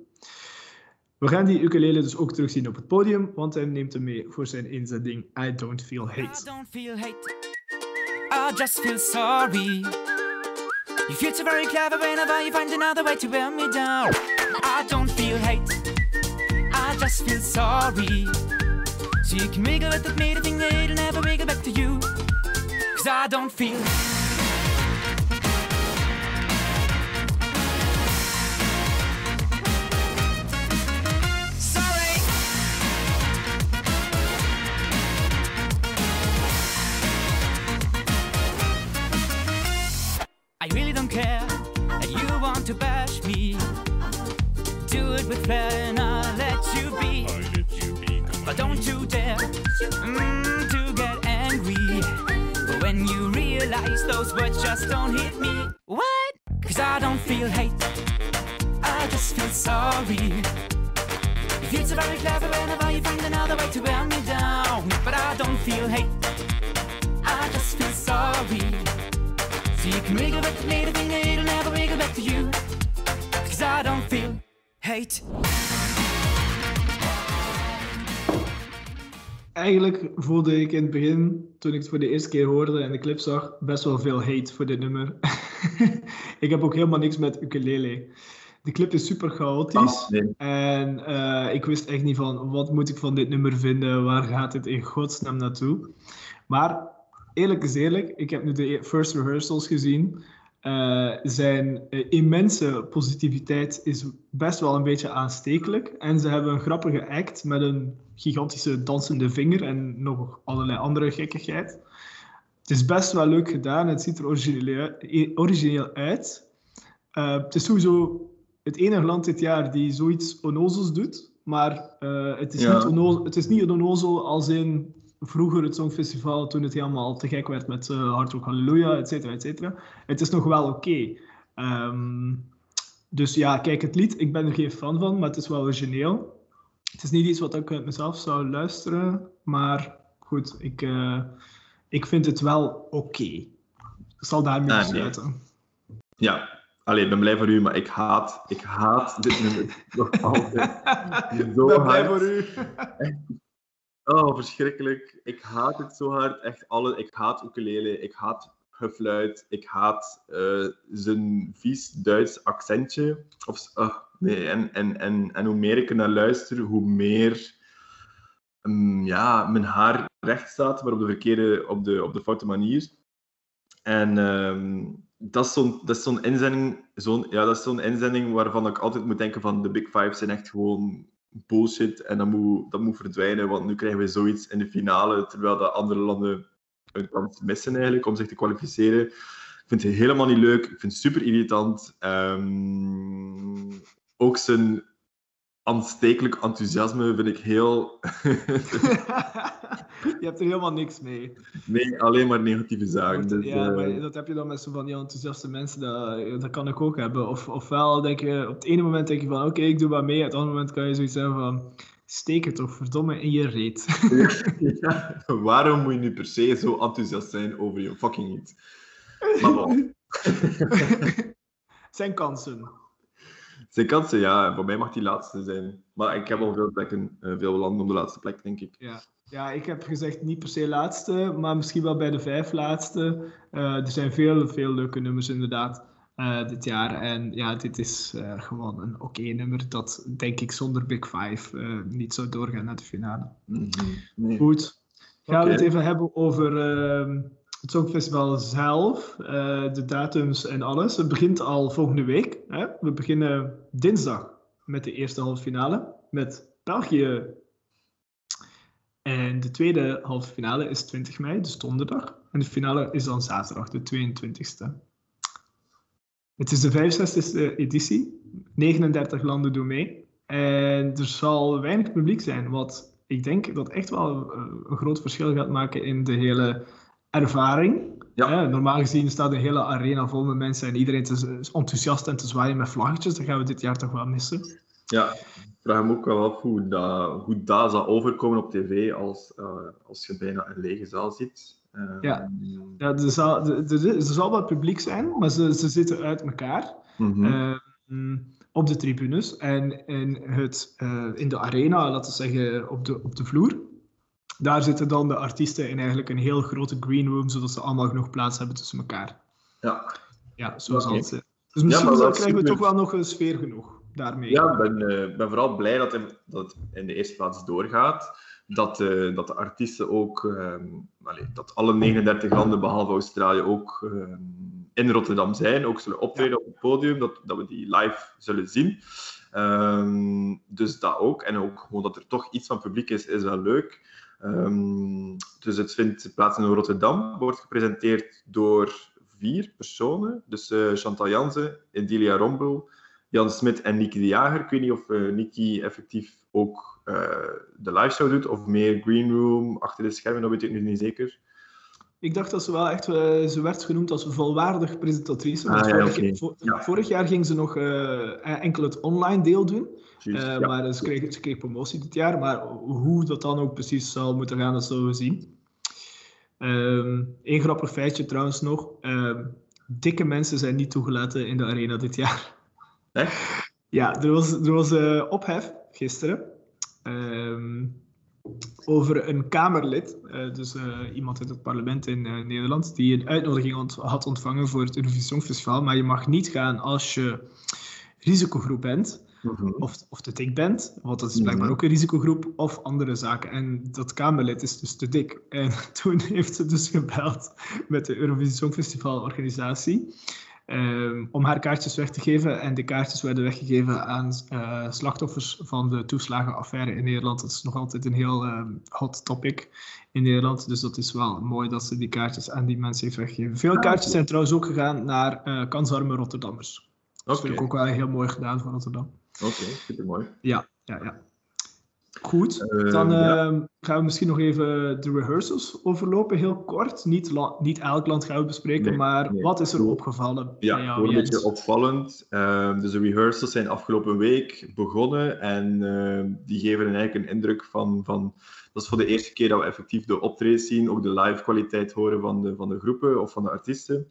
We gaan die ukulele dus ook terugzien op het podium, want hij neemt hem mee voor zijn inzending I Don't Feel I Hate. don't feel hate. I just feel sorry. You feel so very clever whenever you find another way to wear me down. I don't feel hate. I just feel sorry. So you can wiggle that made thing that it'll never wiggle back to you. Cause I don't feel. Just don't hit me. What? Cause I don't feel hate. I just feel sorry. Eigenlijk voelde ik in het begin, toen ik het voor de eerste keer hoorde en de clip zag, best wel veel hate voor dit nummer. ik heb ook helemaal niks met ukulele. De clip is super chaotisch. Ah, nee. En eh, ik wist echt niet van, wat moet ik van dit nummer vinden? Waar gaat dit in godsnaam naartoe? Maar eerlijk is eerlijk, ik heb nu de e- first rehearsals gezien. Eh, zijn eh, immense positiviteit is best wel een beetje aanstekelijk. En ze hebben een grappige act met een gigantische dansende vinger en nog allerlei andere gekkigheid. Het is best wel leuk gedaan. Het ziet er origineel, origineel uit. Eh, het is sowieso het enige land dit jaar die zoiets onnozels doet. Maar eh, het, is Ja. niet onnozel, het is niet onnozel als in vroeger het Songfestival, toen het helemaal te gek werd met eh Hard Rock Hallelujah, et cetera, et cetera. Het is nog wel oké. Ehm, dus ja, kijk, het lied, ik ben er geen fan van, maar het is wel origineel. Het is niet iets wat ik uit mezelf zou luisteren, maar goed, ik, eh, ik vind het wel oké. Ik zal daarmee Ah, nee. besluiten. Ja, alleen, ik ben blij voor u, maar ik haat, ik haat dit nummer nog altijd. Ik Zo ben blij voor u. Oh, verschrikkelijk. Ik haat het zo hard. Echt alle. Ik haat ukulele. Ik haat gefluit. Ik haat eh, zijn vies Duits accentje. Of, ah, nee, en, en, en, en hoe meer ik er naar luister, hoe meer mm, ja, mijn haar recht staat, maar op de verkeerde, op de, op de foute manier. En ehm, dat is zo'n dat is zo'n inzending, zo'n, ja, dat is zo'n inzending waarvan ik altijd moet denken van de Big Five zijn echt gewoon bullshit en dat moet, dat moet verdwijnen, want nu krijgen we zoiets in de finale, terwijl de andere landen een kans missen eigenlijk om zich te kwalificeren. Ik vind het helemaal niet leuk, ik vind het super irritant. Ehm, ook zijn aanstekelijk enthousiasme vind ik heel... Je hebt er helemaal niks mee. nee, alleen maar negatieve zaken. Dus, ja, eh, maar dat heb je dan met zo van die enthousiaste mensen, dat, dat kan ik ook hebben. Of, ofwel denk je, op het ene moment denk je van, oké, ik doe wat mee. Op het andere moment kan je zoiets hebben van, steek het toch verdomme in je reet. Ja, waarom moet je nu per se zo enthousiast zijn over je fucking iets? Maar bon. Zijn kansen. Zijn kansen, ja, voor mij mag die laatste zijn. Maar ik heb al veel plekken, eh, veel landen op de laatste plek, denk ik. Ja. ja, ik heb gezegd niet per se laatste, maar misschien wel bij de vijf laatste. Eh, er zijn veel, veel leuke nummers inderdaad eh, dit jaar. En ja, dit is gewoon een oké nummer dat denk ik zonder Big Five niet zou doorgaan naar de finale. Nee. Goed. Gaan we het even hebben over ehm, het Songfestival zelf, eh, de datums en alles. Het begint al volgende week. Hè? We beginnen dinsdag met de eerste halve finale met België. En de tweede halve finale is 20 mei, dus donderdag. En de finale is dan zaterdag, de 22e. Het is de 65e editie. 39 landen doen mee. En er zal weinig publiek zijn, wat ik denk dat echt wel eh, een groot verschil gaat maken in de hele ervaring. Ja. Hè, normaal gezien staat de hele arena vol met mensen en iedereen is enthousiast en te zwaaien met vlaggetjes. Dat gaan we dit jaar toch wel missen. Ja, ik vraag me ook wel af hoe dat, hoe dat zal overkomen op tv als, eh, als je bijna een lege zaal ziet. Eh, Ja. Ja, er, zal, er, zal wel publiek zijn, maar ze, ze zitten uit elkaar. mhm. Ehm, op de tribunes en in, het, eh, in de arena, laten we zeggen op de, op de vloer. Daar zitten dan de artiesten in eigenlijk een heel grote green room, zodat ze allemaal genoeg plaats hebben tussen elkaar. ja. Ja, zo zal Oké. het zijn. Dus misschien is krijgen we toch wel nog een sfeer genoeg daarmee. Ja, ik ben, eh, ben vooral blij dat, het in de eerste plaats doorgaat. Dat, eh, dat de artiesten ook, ehm, allee, dat alle 39 landen behalve Australië ook ehm, in Rotterdam zijn, ook zullen optreden op het podium, dat, dat we die live zullen zien. Ehm, dus dat ook. En ook gewoon dat er toch iets van publiek is, is wel leuk. Ehm, dus het vindt plaats in Rotterdam, wordt gepresenteerd door vier personen. Dus eh, Chantal Jansen, Edilia Rombel, Jan Smit en Niki de Jager. Ik weet niet of eh Niki effectief ook eh, de live show doet, of meer green room, achter de schermen, dat weet ik nu niet zeker. Ik dacht dat ze wel echt, eh, ze werd genoemd als volwaardig presentatrice. Ah, ja, vorig, Ja. jaar ging ze nog eh, enkel het online deel doen. Eh, ja. Maar ze kreeg, ze kreeg promotie dit jaar. Maar hoe dat dan ook precies zal moeten gaan, dat zullen we zien. Eén grappig feitje trouwens nog. Ehm, dikke mensen zijn niet toegelaten in de arena dit jaar. Echt? Ja, er was, er was ophef gisteren. ehm, over een Kamerlid, eh, dus eh, iemand uit het parlement in eh, Nederland, die een uitnodiging ont- had ontvangen voor het Eurovisie Songfestival. Maar je mag niet gaan als je risicogroep bent Mhm. of, of te dik bent, want dat is blijkbaar Mhm. ook een risicogroep, of andere zaken. En dat Kamerlid is dus te dik. En toen heeft ze dus gebeld met de Eurovisie Songfestival ehm, om haar kaartjes weg te geven. En de kaartjes werden weggegeven aan eh, slachtoffers van de toeslagenaffaire in Nederland. Dat is nog altijd een heel ehm, hot topic in Nederland. Dus dat is wel mooi dat ze die kaartjes aan die mensen heeft weggegeven. Veel kaartjes zijn trouwens ook gegaan naar eh kansarme Rotterdammers. Dat Oké, vind ik ook wel heel mooi gedaan van Rotterdam. Oké, supermooi. Ja, ja, ja. Goed, Eh, dan ja. ehm, gaan we misschien nog even de rehearsals overlopen, heel kort. Niet, niet elk land gaan we bespreken, Nee, maar nee. wat is er Goed. opgevallen bij Ja, jou, gewoon een Jens? beetje opvallend. Ehm, dus de rehearsals zijn afgelopen week begonnen en ehm, die geven eigenlijk een indruk van, van... Dat is voor de eerste keer dat we effectief de optredens zien, ook de live kwaliteit horen van de, van de groepen of van de artiesten.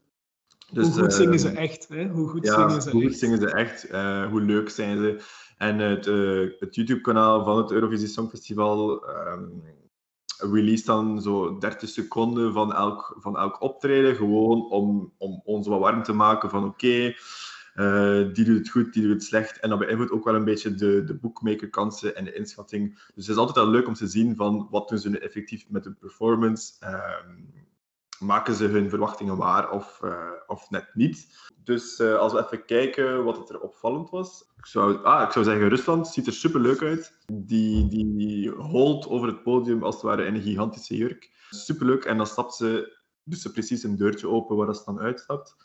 Dus, Hoe goed zingen ze echt? Hè? Hoe goed Ja, zingen ze hoe goed echt? zingen ze echt? Eh, hoe leuk zijn ze? En het, eh, het YouTube-kanaal van het Eurovisie Songfestival ehm release dan zo 30 seconden van elk, van elk optreden, gewoon om, om ons wat warm te maken van oké, eh, die doet het goed, die doet het slecht. En dat beïnvloedt ook wel een beetje de, de bookmaker-kansen en de inschatting. Dus het is altijd wel leuk om te zien van wat doen ze nu effectief met hun performance. Ehm, maken ze hun verwachtingen waar of, eh, of net niet. Dus eh, als we even kijken wat het er opvallend was. Ik zou, ah, ik zou zeggen, Rusland ziet er super leuk uit. Die, die holt over het podium als het ware in een gigantische jurk. Superleuk. En dan stapt ze, dus ze precies een deurtje open waar ze dan uitstapt.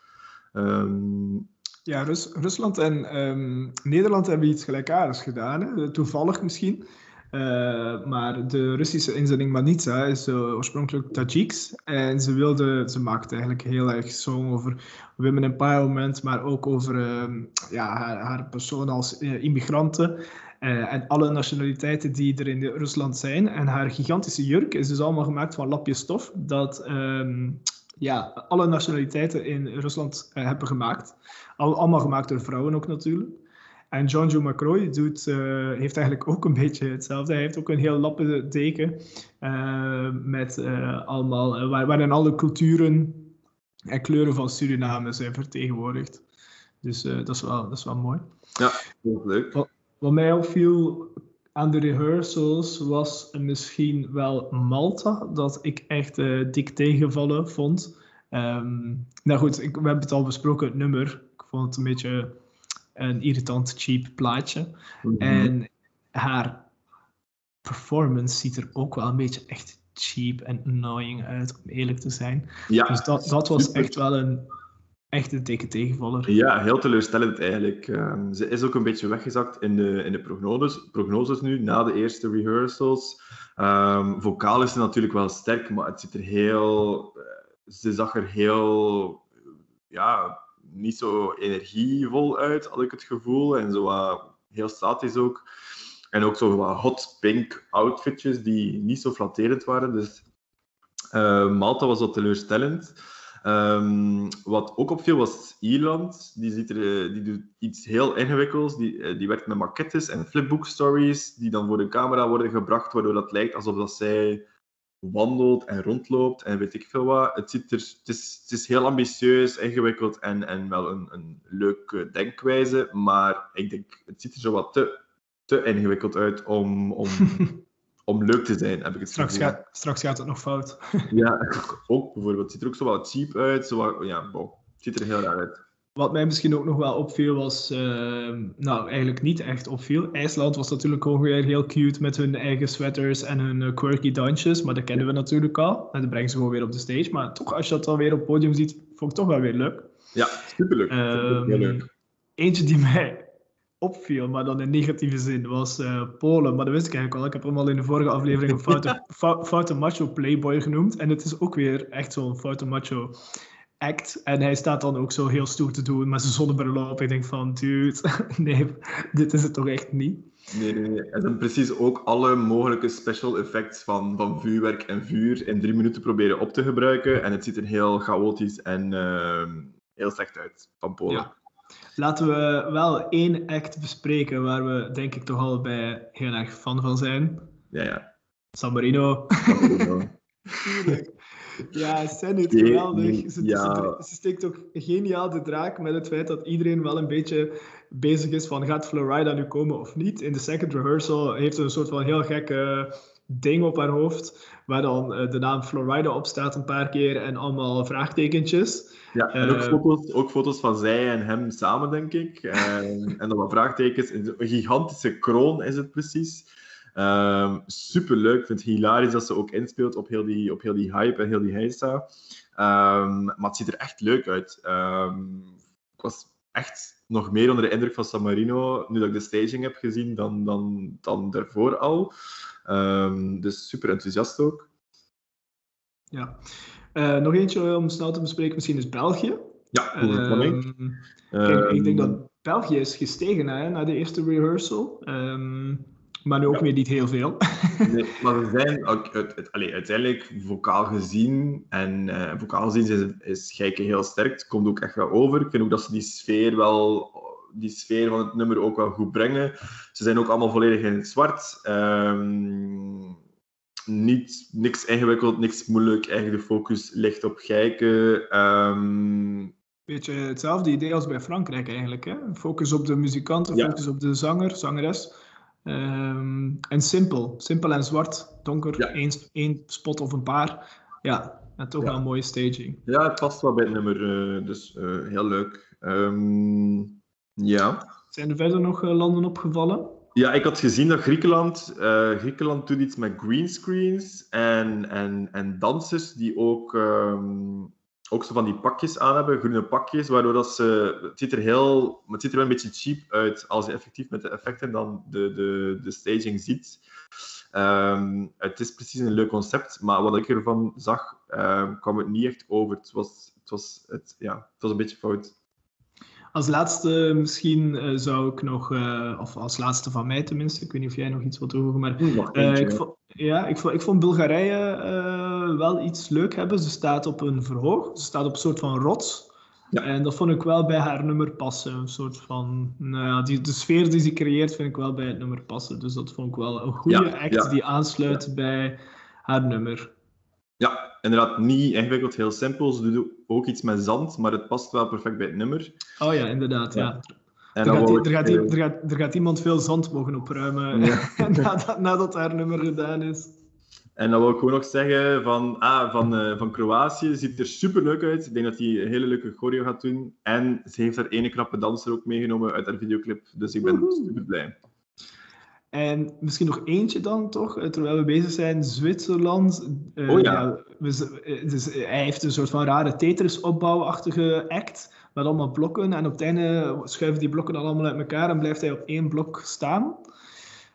Ehm, Ja, Rus- Rusland en ehm, Nederland hebben iets gelijkaardigs gedaan. Hè? Toevallig misschien. Eh, maar de Russische inzending Manitsa is eh, oorspronkelijk Tajiks. En ze wilde, ze maakte eigenlijk heel erg song over women empowerment, maar ook over ehm, ja, haar, persoon als eh, immigranten. en alle nationaliteiten die er in Rusland zijn. En haar gigantische jurk is dus allemaal gemaakt van lapjes stof. Dat ehm, ja, alle nationaliteiten in Rusland hebben gemaakt. Al, allemaal gemaakt door vrouwen ook natuurlijk. En John McCroy doet, eh, heeft eigenlijk ook een beetje hetzelfde. Hij heeft ook een heel lappen deken eh, met eh, allemaal, waar, waarin alle culturen en kleuren van Suriname zijn vertegenwoordigd. Dus dat, is wel, dat is wel mooi. ja, heel leuk. Wat mij opviel aan de rehearsals was misschien wel Malta, dat ik echt dik tegenvallen vond. Ehm, nou goed, ik, we hebben het al besproken, het nummer. Ik vond het een beetje een irritant, cheap plaatje. Mhm. En haar performance ziet er ook wel een beetje echt cheap en annoying uit, om eerlijk te zijn. ja, Dus dat, dat was super. echt wel een echte dikke tegenvaller. Ja, heel teleurstellend eigenlijk. Ehm, ze is ook een beetje weggezakt in de, in de prognoses, prognoses nu, na de eerste rehearsals. Ehm vocaal is ze natuurlijk wel sterk, maar het ziet er heel... eh, ze zag er heel... Ja, niet zo energievol uit, had ik het gevoel. En zo wat heel statisch ook. En ook zo wat hot pink outfitjes die niet zo flatterend waren. Dus eh, Malta was wat teleurstellend. Ehm, wat ook opviel was Ierland. Die, eh, die doet iets heel ingewikkelds. Die, eh, die werkt met maquettes en flipbook stories die dan voor de camera worden gebracht, waardoor dat lijkt alsof dat zij wandelt en rondloopt en weet ik veel wat. Het, ziet er, het, is, het is heel ambitieus, ingewikkeld en, en wel een, een leuke denkwijze, maar ik denk, het ziet er zo wat te, te ingewikkeld uit om, om, om leuk te zijn, heb ik het Straks gevoel. gaat, straks gaat het nog fout. Ja, ook bijvoorbeeld. Het ziet er ook zo wat cheap uit. Zo wat, ja, bon. Het ziet er heel raar uit. Wat mij misschien ook nog wel opviel was, ehm, nou eigenlijk niet echt opviel. IJsland was natuurlijk ook weer heel cute met hun eigen sweaters en hun eh, quirky dansjes, maar dat kennen we natuurlijk al. En dat brengen ze gewoon weer op de stage. Maar toch, als je dat dan weer op het podium ziet, vond ik toch wel weer leuk. Ja, superleuk. Het heel Ehm, leuk. Eentje die mij opviel, maar dan in negatieve zin, was eh, Polen. Maar dat wist ik eigenlijk al. Ik heb hem al in de vorige aflevering een foute, fou- foute macho playboy genoemd. En het is ook weer echt zo'n foute macho act. En hij staat dan ook zo heel stoer te doen met zijn zonnebril op. Ik denk van, dude, nee, dit is het toch echt niet. Nee, nee, nee. En dan precies ook alle mogelijke special effects van, van vuurwerk en vuur in drie minuten proberen op te gebruiken. En het ziet er heel chaotisch en ehm, heel slecht uit van Polen. Ja. Laten we wel één act bespreken waar we denk ik toch allebei heel erg fan van zijn. ja. ja. San Marino. Ja, Senate, Nee, geweldig. nee, Ze, ja. ze, ze steekt ook geniaal de draak met het feit dat iedereen wel een beetje bezig is van gaat Florida nu komen of niet. In de second rehearsal heeft ze een soort van heel gekke ding op haar hoofd, waar dan eh, de naam Florida op staat een paar keer en allemaal vraagtekentjes. Ja, en ook, Eh, foto's, ook foto's van zij en hem samen, denk ik. En, en dan wat vraagtekens. Een gigantische kroon is het precies. Ehm superleuk. Ik vind het hilarisch dat ze ook inspeelt op heel die, op heel die hype en heel die heisa. Ehm, maar het ziet er echt leuk uit. Ehm, ik was echt nog meer onder de indruk van San Marino, nu dat ik de staging heb gezien, dan, dan, dan daarvoor al. Dus super enthousiast ook. Ja. Eh, nog eentje om snel te bespreken, misschien is België. Ja, overcoming. Ehm, kijk, ik denk dat België is gestegen hè, na de eerste rehearsal. Maar nu ook Ja. weer niet heel veel. Nee, maar ze zijn ook, uit- allee, uiteindelijk vocaal gezien en eh vocaal gezien is, is Gijke heel sterk. Het komt ook echt wel over. Ik vind ook dat ze die sfeer wel, die sfeer van het nummer ook wel goed brengen. Ze zijn ook allemaal volledig in het zwart. Ehm, niet, niks ingewikkeld, niks moeilijk. Eigenlijk de focus ligt op Gijke. Ehm, Beetje hetzelfde idee als bij Frankrijk eigenlijk. Hè? Focus op de muzikanten, Ja. focus op de zanger, zangeres. Ehm, en simpel. Simpel en zwart. Donker. Ja. Één, één spot of een paar. Ja, en toch Ja. wel een mooie staging. ja, het past wel bij het nummer, eh, dus eh, heel leuk. Ehm, ja. Zijn er verder nog eh, landen opgevallen? Ja, ik had gezien dat Griekenland, eh, Griekenland doet iets met greenscreens en, en, en dansers die ook, ehm, ook zo van die pakjes aan hebben, groene pakjes, waardoor dat ze, het ziet er heel, het ziet er wel een beetje cheap uit als je effectief met de effecten dan de, de, de staging ziet. Ehm, het is precies een leuk concept, maar wat ik ervan zag, ehm, kwam het niet echt over. Het was, het was, het, ja, het was een beetje fout. Als laatste misschien eh, zou ik nog, eh, of als laatste van mij tenminste, ik weet niet of jij nog iets wilt toevoegen, maar Eh, ik, vond, ja, ik, vond, ik vond Bulgarije wel iets leuk hebben. Ze staat op een verhoog, ze staat op een soort van rots. Ja. En dat vond ik wel bij haar nummer passen. Een soort van, nou ja, die, de sfeer die ze creëert vind ik wel bij het nummer passen. Dus dat vond ik wel een goede Ja, act ja. die aansluit bij haar nummer. Ja, inderdaad, niet ingewikkeld, heel simpel. Ze doet ook iets met zand, maar het past wel perfect bij het nummer. Oh ja, inderdaad. Ja. En Er, gaat, er, gaat, eh, er, gaat, er gaat iemand veel zand mogen opruimen nadat, nadat haar nummer gedaan is. En dan wil ik gewoon nog zeggen van, ah, van, eh, van Kroatië. Ziet er super leuk uit. Ik denk dat hij een hele leuke choreo gaat doen. En ze heeft haar ene knappe danser ook meegenomen uit haar videoclip. Dus ik ben Woehoe. super blij. En misschien nog eentje dan toch, eh, terwijl we bezig zijn. Zwitserland. eh, Oh ja. we dus, hij heeft een soort van rare Tetris-opbouwachtige act. Met allemaal blokken. En op het einde schuiven die blokken dan allemaal uit elkaar en blijft hij op één blok staan.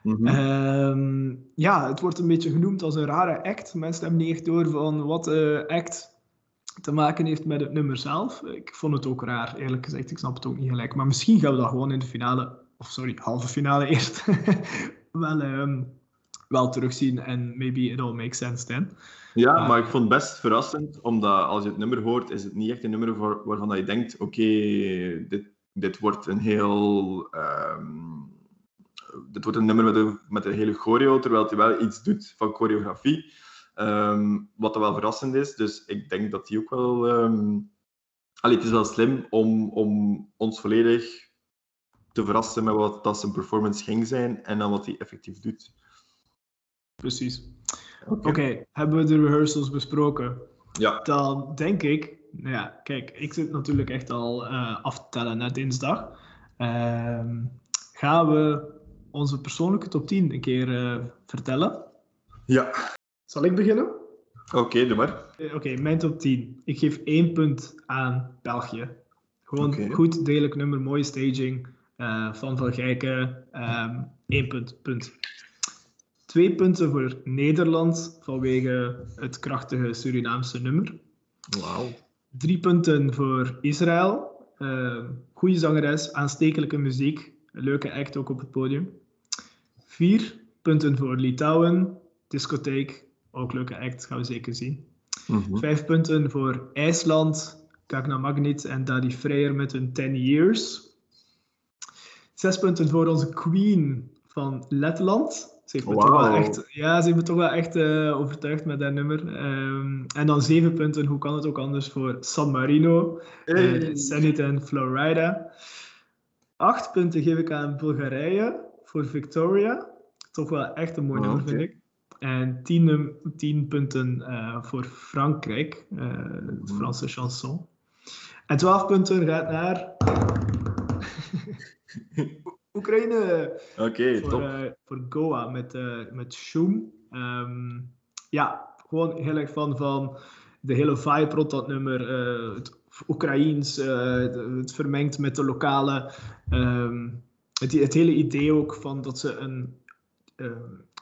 Mhm. Ehm, ja, het wordt een beetje genoemd als een rare act. Mensen hebben niet echt door van wat de act te maken heeft met het nummer zelf. Ik vond het ook raar, eerlijk gezegd. Ik snap het ook niet gelijk. Maar misschien gaan we dat gewoon in de finale, of sorry, halve finale eerst, wel, ehm, wel terugzien. En maybe it all makes sense then. Ja, maar ik vond het best verrassend, omdat als je het nummer hoort, is het niet echt een nummer voor, waarvan dat je denkt, oké, dit, dit wordt een heel... ehm, dit wordt een nummer met een, met een hele choreo, terwijl hij wel iets doet van choreografie. Ehm, wat dan wel verrassend is. Dus ik denk dat hij ook wel... ehm allee, het is wel slim om, om ons volledig te verrassen met wat dat zijn performance ging zijn en dan wat hij effectief doet. Precies. Oké, hebben we de rehearsals besproken? Ja. Dan denk ik, nou ja, kijk, ik zit natuurlijk echt al eh, af te tellen naar dinsdag. Ehm, gaan we onze persoonlijke top 10 een keer eh, vertellen? Ja. Zal ik beginnen? Oké, doe maar. Eh, Oké, mijn top 10. Ik geef één punt aan België. Gewoon goed, degelijk nummer, mooie staging. eh, van Van Gijken. ehm Eén punt, punt. Twee punten voor Nederland vanwege het krachtige Surinaamse nummer. Wauw. Drie punten voor Israël. Ehm goede zangeres, aanstekelijke muziek. Leuke act ook op het podium. Vier punten voor Litouwen. Discotheek, ook leuke act, gaan we zeker zien. Mhm. Vijf punten voor IJsland, Gagna Magnet en Daddy Freyer met hun 10 Years. Zes punten voor onze queen van Letland. Ze heeft me toch wel echt, ja, ze heeft me toch wel echt eh, overtuigd met dat nummer. Ehm, en dan zeven punten, hoe kan het ook anders, voor San Marino, Hey. eh, Zenit en Florida. Acht punten geef ik aan Bulgarije voor Victoria. Toch wel echt een mooi Oh, nummer, vind ik. En tien, num- tien punten eh, voor Frankrijk, eh het Mhm. Franse chanson. En twaalf punten gaat naar Oekraïne Oké, voor, top. eh, voor Goa met, eh met Shum. Ehm, ja, gewoon heel erg van, van de hele vibe rond dat nummer. eh, het Oekraïens, eh, het vermengt met de lokale. ehm, het, het hele idee ook van dat ze een ehm,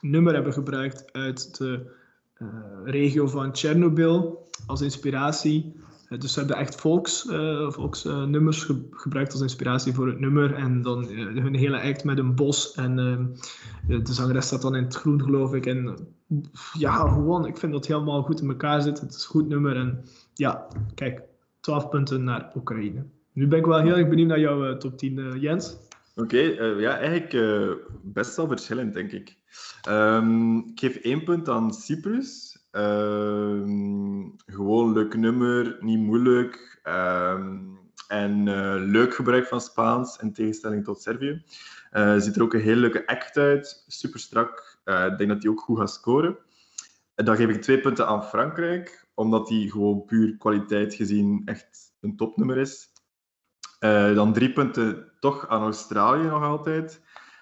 nummer hebben gebruikt uit de eh, regio van Tsjernobyl als inspiratie. Eh, dus ze hebben echt volks, eh, volksnummers ge- gebruikt als inspiratie voor het nummer. En dan hun hele act met een bos. En ehm, de, zangeres staat dan in het groen, geloof ik. En ja, gewoon, ik vind dat helemaal goed in elkaar zit. Het is een goed nummer. En ja, kijk, 12 punten naar Oekraïne. Nu ben ik wel heel erg benieuwd naar jouw top 10, eh, Jens. Oké, eh, ja, eigenlijk eh, best wel verschillend, denk ik. Ehm, ik geef één punt aan Cyprus. Ehm, gewoon leuk nummer, niet moeilijk. Ehm, en eh, leuk gebruik van Spaans, in tegenstelling tot Servië. Ziet er ook een hele leuke act uit, super strak. Ik denk dat hij ook goed gaat scoren. En dan geef ik twee punten aan Frankrijk, omdat hij gewoon puur kwaliteit gezien echt een topnummer is. Eh, dan drie punten toch aan Australië nog altijd.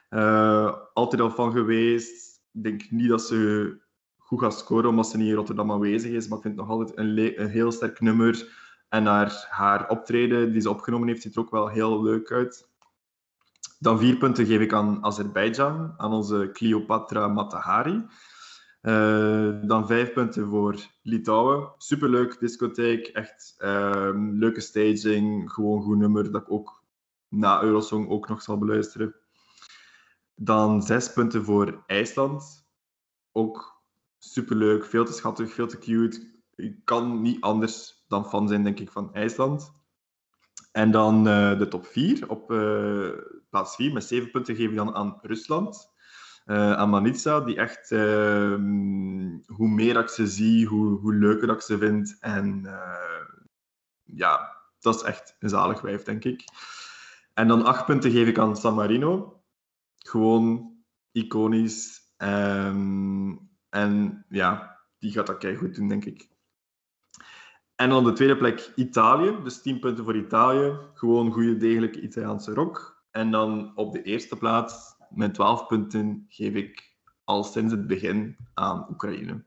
Eh, altijd al van geweest. Ik denk niet dat ze goed gaat scoren omdat ze niet in Rotterdam aanwezig is. Maar ik vind het nog altijd een heel sterk nummer. En haar, haar optreden die ze opgenomen heeft, ziet er ook wel heel leuk uit. Dan vier punten geef ik aan Azerbeidzjan, aan onze Cleopatra Matahari. Eh, dan vijf punten voor Litouwen. Superleuk discotheek, echt ehm, leuke staging, gewoon goed nummer dat ik ook na Eurosong ook nog zal beluisteren. Dan zes punten voor IJsland. Ook superleuk, veel te schattig, veel te cute. Ik kan niet anders dan fan zijn, denk ik, van IJsland. En dan eh, de top 4 op eh, plaats 4 met 7 punten geef ik dan aan Rusland. Manitsa, die echt, ehm, hoe meer ik ze zie, hoe, hoe leuker ik ze vind. En eh, ja, dat is echt een zalig wijf, denk ik. En dan 8 punten geef ik aan San Marino. Gewoon iconisch. Ehm, en ja, die gaat dat goed doen, denk ik. En dan de tweede plek Italië. Dus 10 punten voor Italië. Gewoon goede, degelijke Italiaanse rock. En dan op de eerste plaats, met 12 punten, geef ik al sinds het begin aan Oekraïne.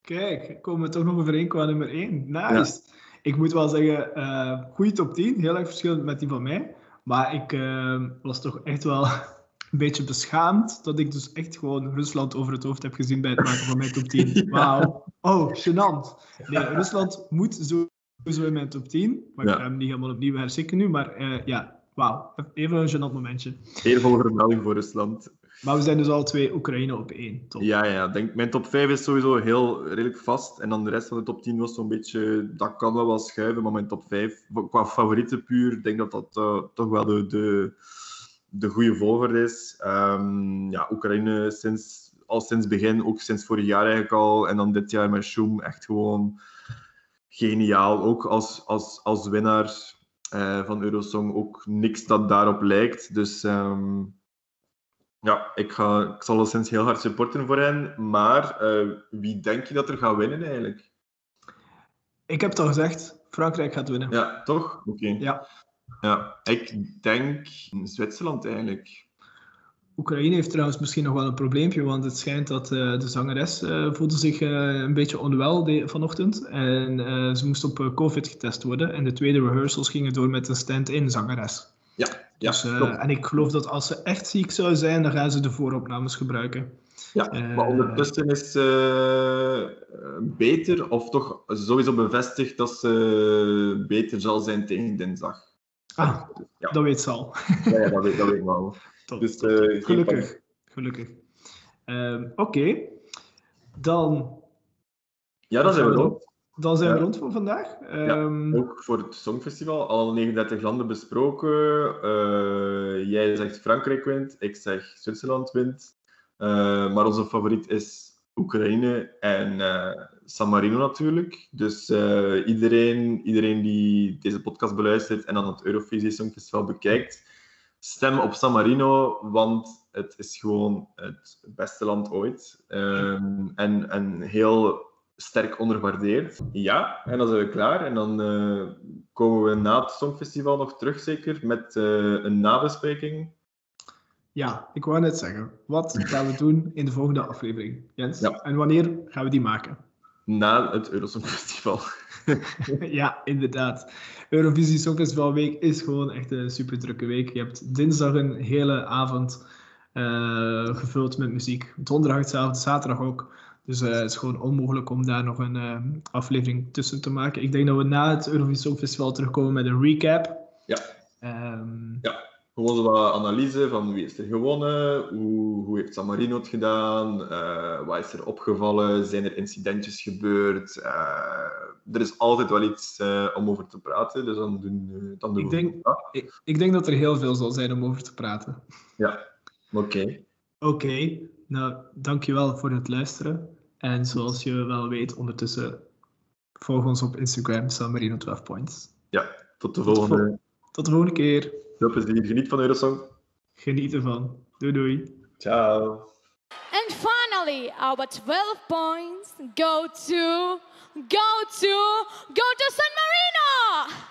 Kijk, komen we toch nog overeen qua nummer 1. Nice. Ik moet wel zeggen, eh goede top 10. Heel erg verschillend met die van mij. Maar ik eh, was toch echt wel een beetje beschaamd dat ik dus echt gewoon Rusland over het hoofd heb gezien bij het maken van mijn top 10. Wauw. Oh, gênant. Nee, Rusland moet sowieso in mijn top 10. Maar ik Ja. ga hem niet helemaal opnieuw herschikken nu. Maar eh, ja, wauw. Even een gênant momentje. Eervolle vermelding voor Rusland. Maar we zijn dus al twee Oekraïne op één. Top. Ja, ja. Denk, mijn top 5 is sowieso heel redelijk vast. En dan de rest van de top 10 was zo'n beetje... Dat kan wel wel schuiven, maar mijn top 5, qua favorieten puur, ik denk dat dat eh, toch wel de, de, de goede volgorde is. Ehm, ja, Oekraïne sinds, al sinds begin, ook sinds vorig jaar eigenlijk al. En dan dit jaar met Shum, echt gewoon geniaal. Ook als, als, als winnaar eh, van Eurosong ook niks dat daarop lijkt. Dus... ehm, ja, ik, ga, ik zal sinds heel hard supporten voor hen. Maar eh, wie denk je dat er gaat winnen eigenlijk? Ik heb het al gezegd, Frankrijk gaat winnen. Ja, toch? Oké. Ja. Ja, ik denk Zwitserland eigenlijk. Oekraïne heeft trouwens misschien nog wel een probleempje, want het schijnt dat eh, de zangeres eh, voelde zich eh, een beetje onwel de- vanochtend. En ze moest op COVID getest worden. En de tweede rehearsals gingen door met een stand-in zangeres. Ja, ja dus, en ik geloof dat als ze echt ziek zou zijn, dan gaan ze de vooropnames gebruiken. ja. maar ondertussen is ze beter, of toch sowieso bevestigd dat ze beter zal zijn tegen dinsdag. Ah, Ja. dat weet ze al. Ja, ja dat, weet, dat weet ik wel. Top, Dus, eh, Gelukkig. Gelukkig. Ehm, Oké, dan, Ja, dat zijn we rond. dan zijn we rond voor vandaag. Ehm, Ook voor het Songfestival, al 39 landen besproken. Eh, jij zegt Frankrijk wint, ik zeg Zwitserland wint. Eh, maar onze favoriet is Oekraïne en San Marino natuurlijk. Dus iedereen, iedereen die deze podcast beluistert en dan het Eurovisie Songfestival bekijkt, stem op San Marino, want het is gewoon het beste land ooit. Ehm, en, en heel sterk onderwaardeerd. Ja, en dan zijn we klaar. En dan eh, komen we na het Songfestival nog terug, zeker, met eh, een nabespreking. Ja, ik wou net zeggen. Wat gaan we doen in de volgende aflevering, Jens? Ja. En wanneer gaan we die maken? na het Eurosongfestival. ja, inderdaad. Eurovisie Songfestival week is gewoon echt een super drukke week. Je hebt dinsdag een hele avond eh, gevuld met muziek. Donderdag hetzelfde, zaterdag ook. Dus eh, het is gewoon onmogelijk om daar nog een eh, aflevering tussen te maken. Ik denk dat we na het Eurovisie Songfestival terugkomen met een recap. Ja. Ehm, Ja, gewoon wat analyse van wie is er gewonnen, hoe, hoe heeft San Marino het gedaan, wat is er opgevallen, zijn er incidentjes gebeurd. Er is altijd wel iets eh, om over te praten, dus dan doen, eh, dan doen Ik we denk- dat. ik, ik denk dat er heel veel zal zijn om over te praten. Ja, oké. Oké, nou dankjewel voor het luisteren. En zoals je wel weet, ondertussen volg ons op Instagram, Sanmarino 12 Points. Ja, tot de Tot de volgende. Tot de volgende keer. Veel plezier. Geniet van Eurosong. Geniet ervan. Doei doei. Ciao. And finally, our 12 points go to, go to, go to San Marino!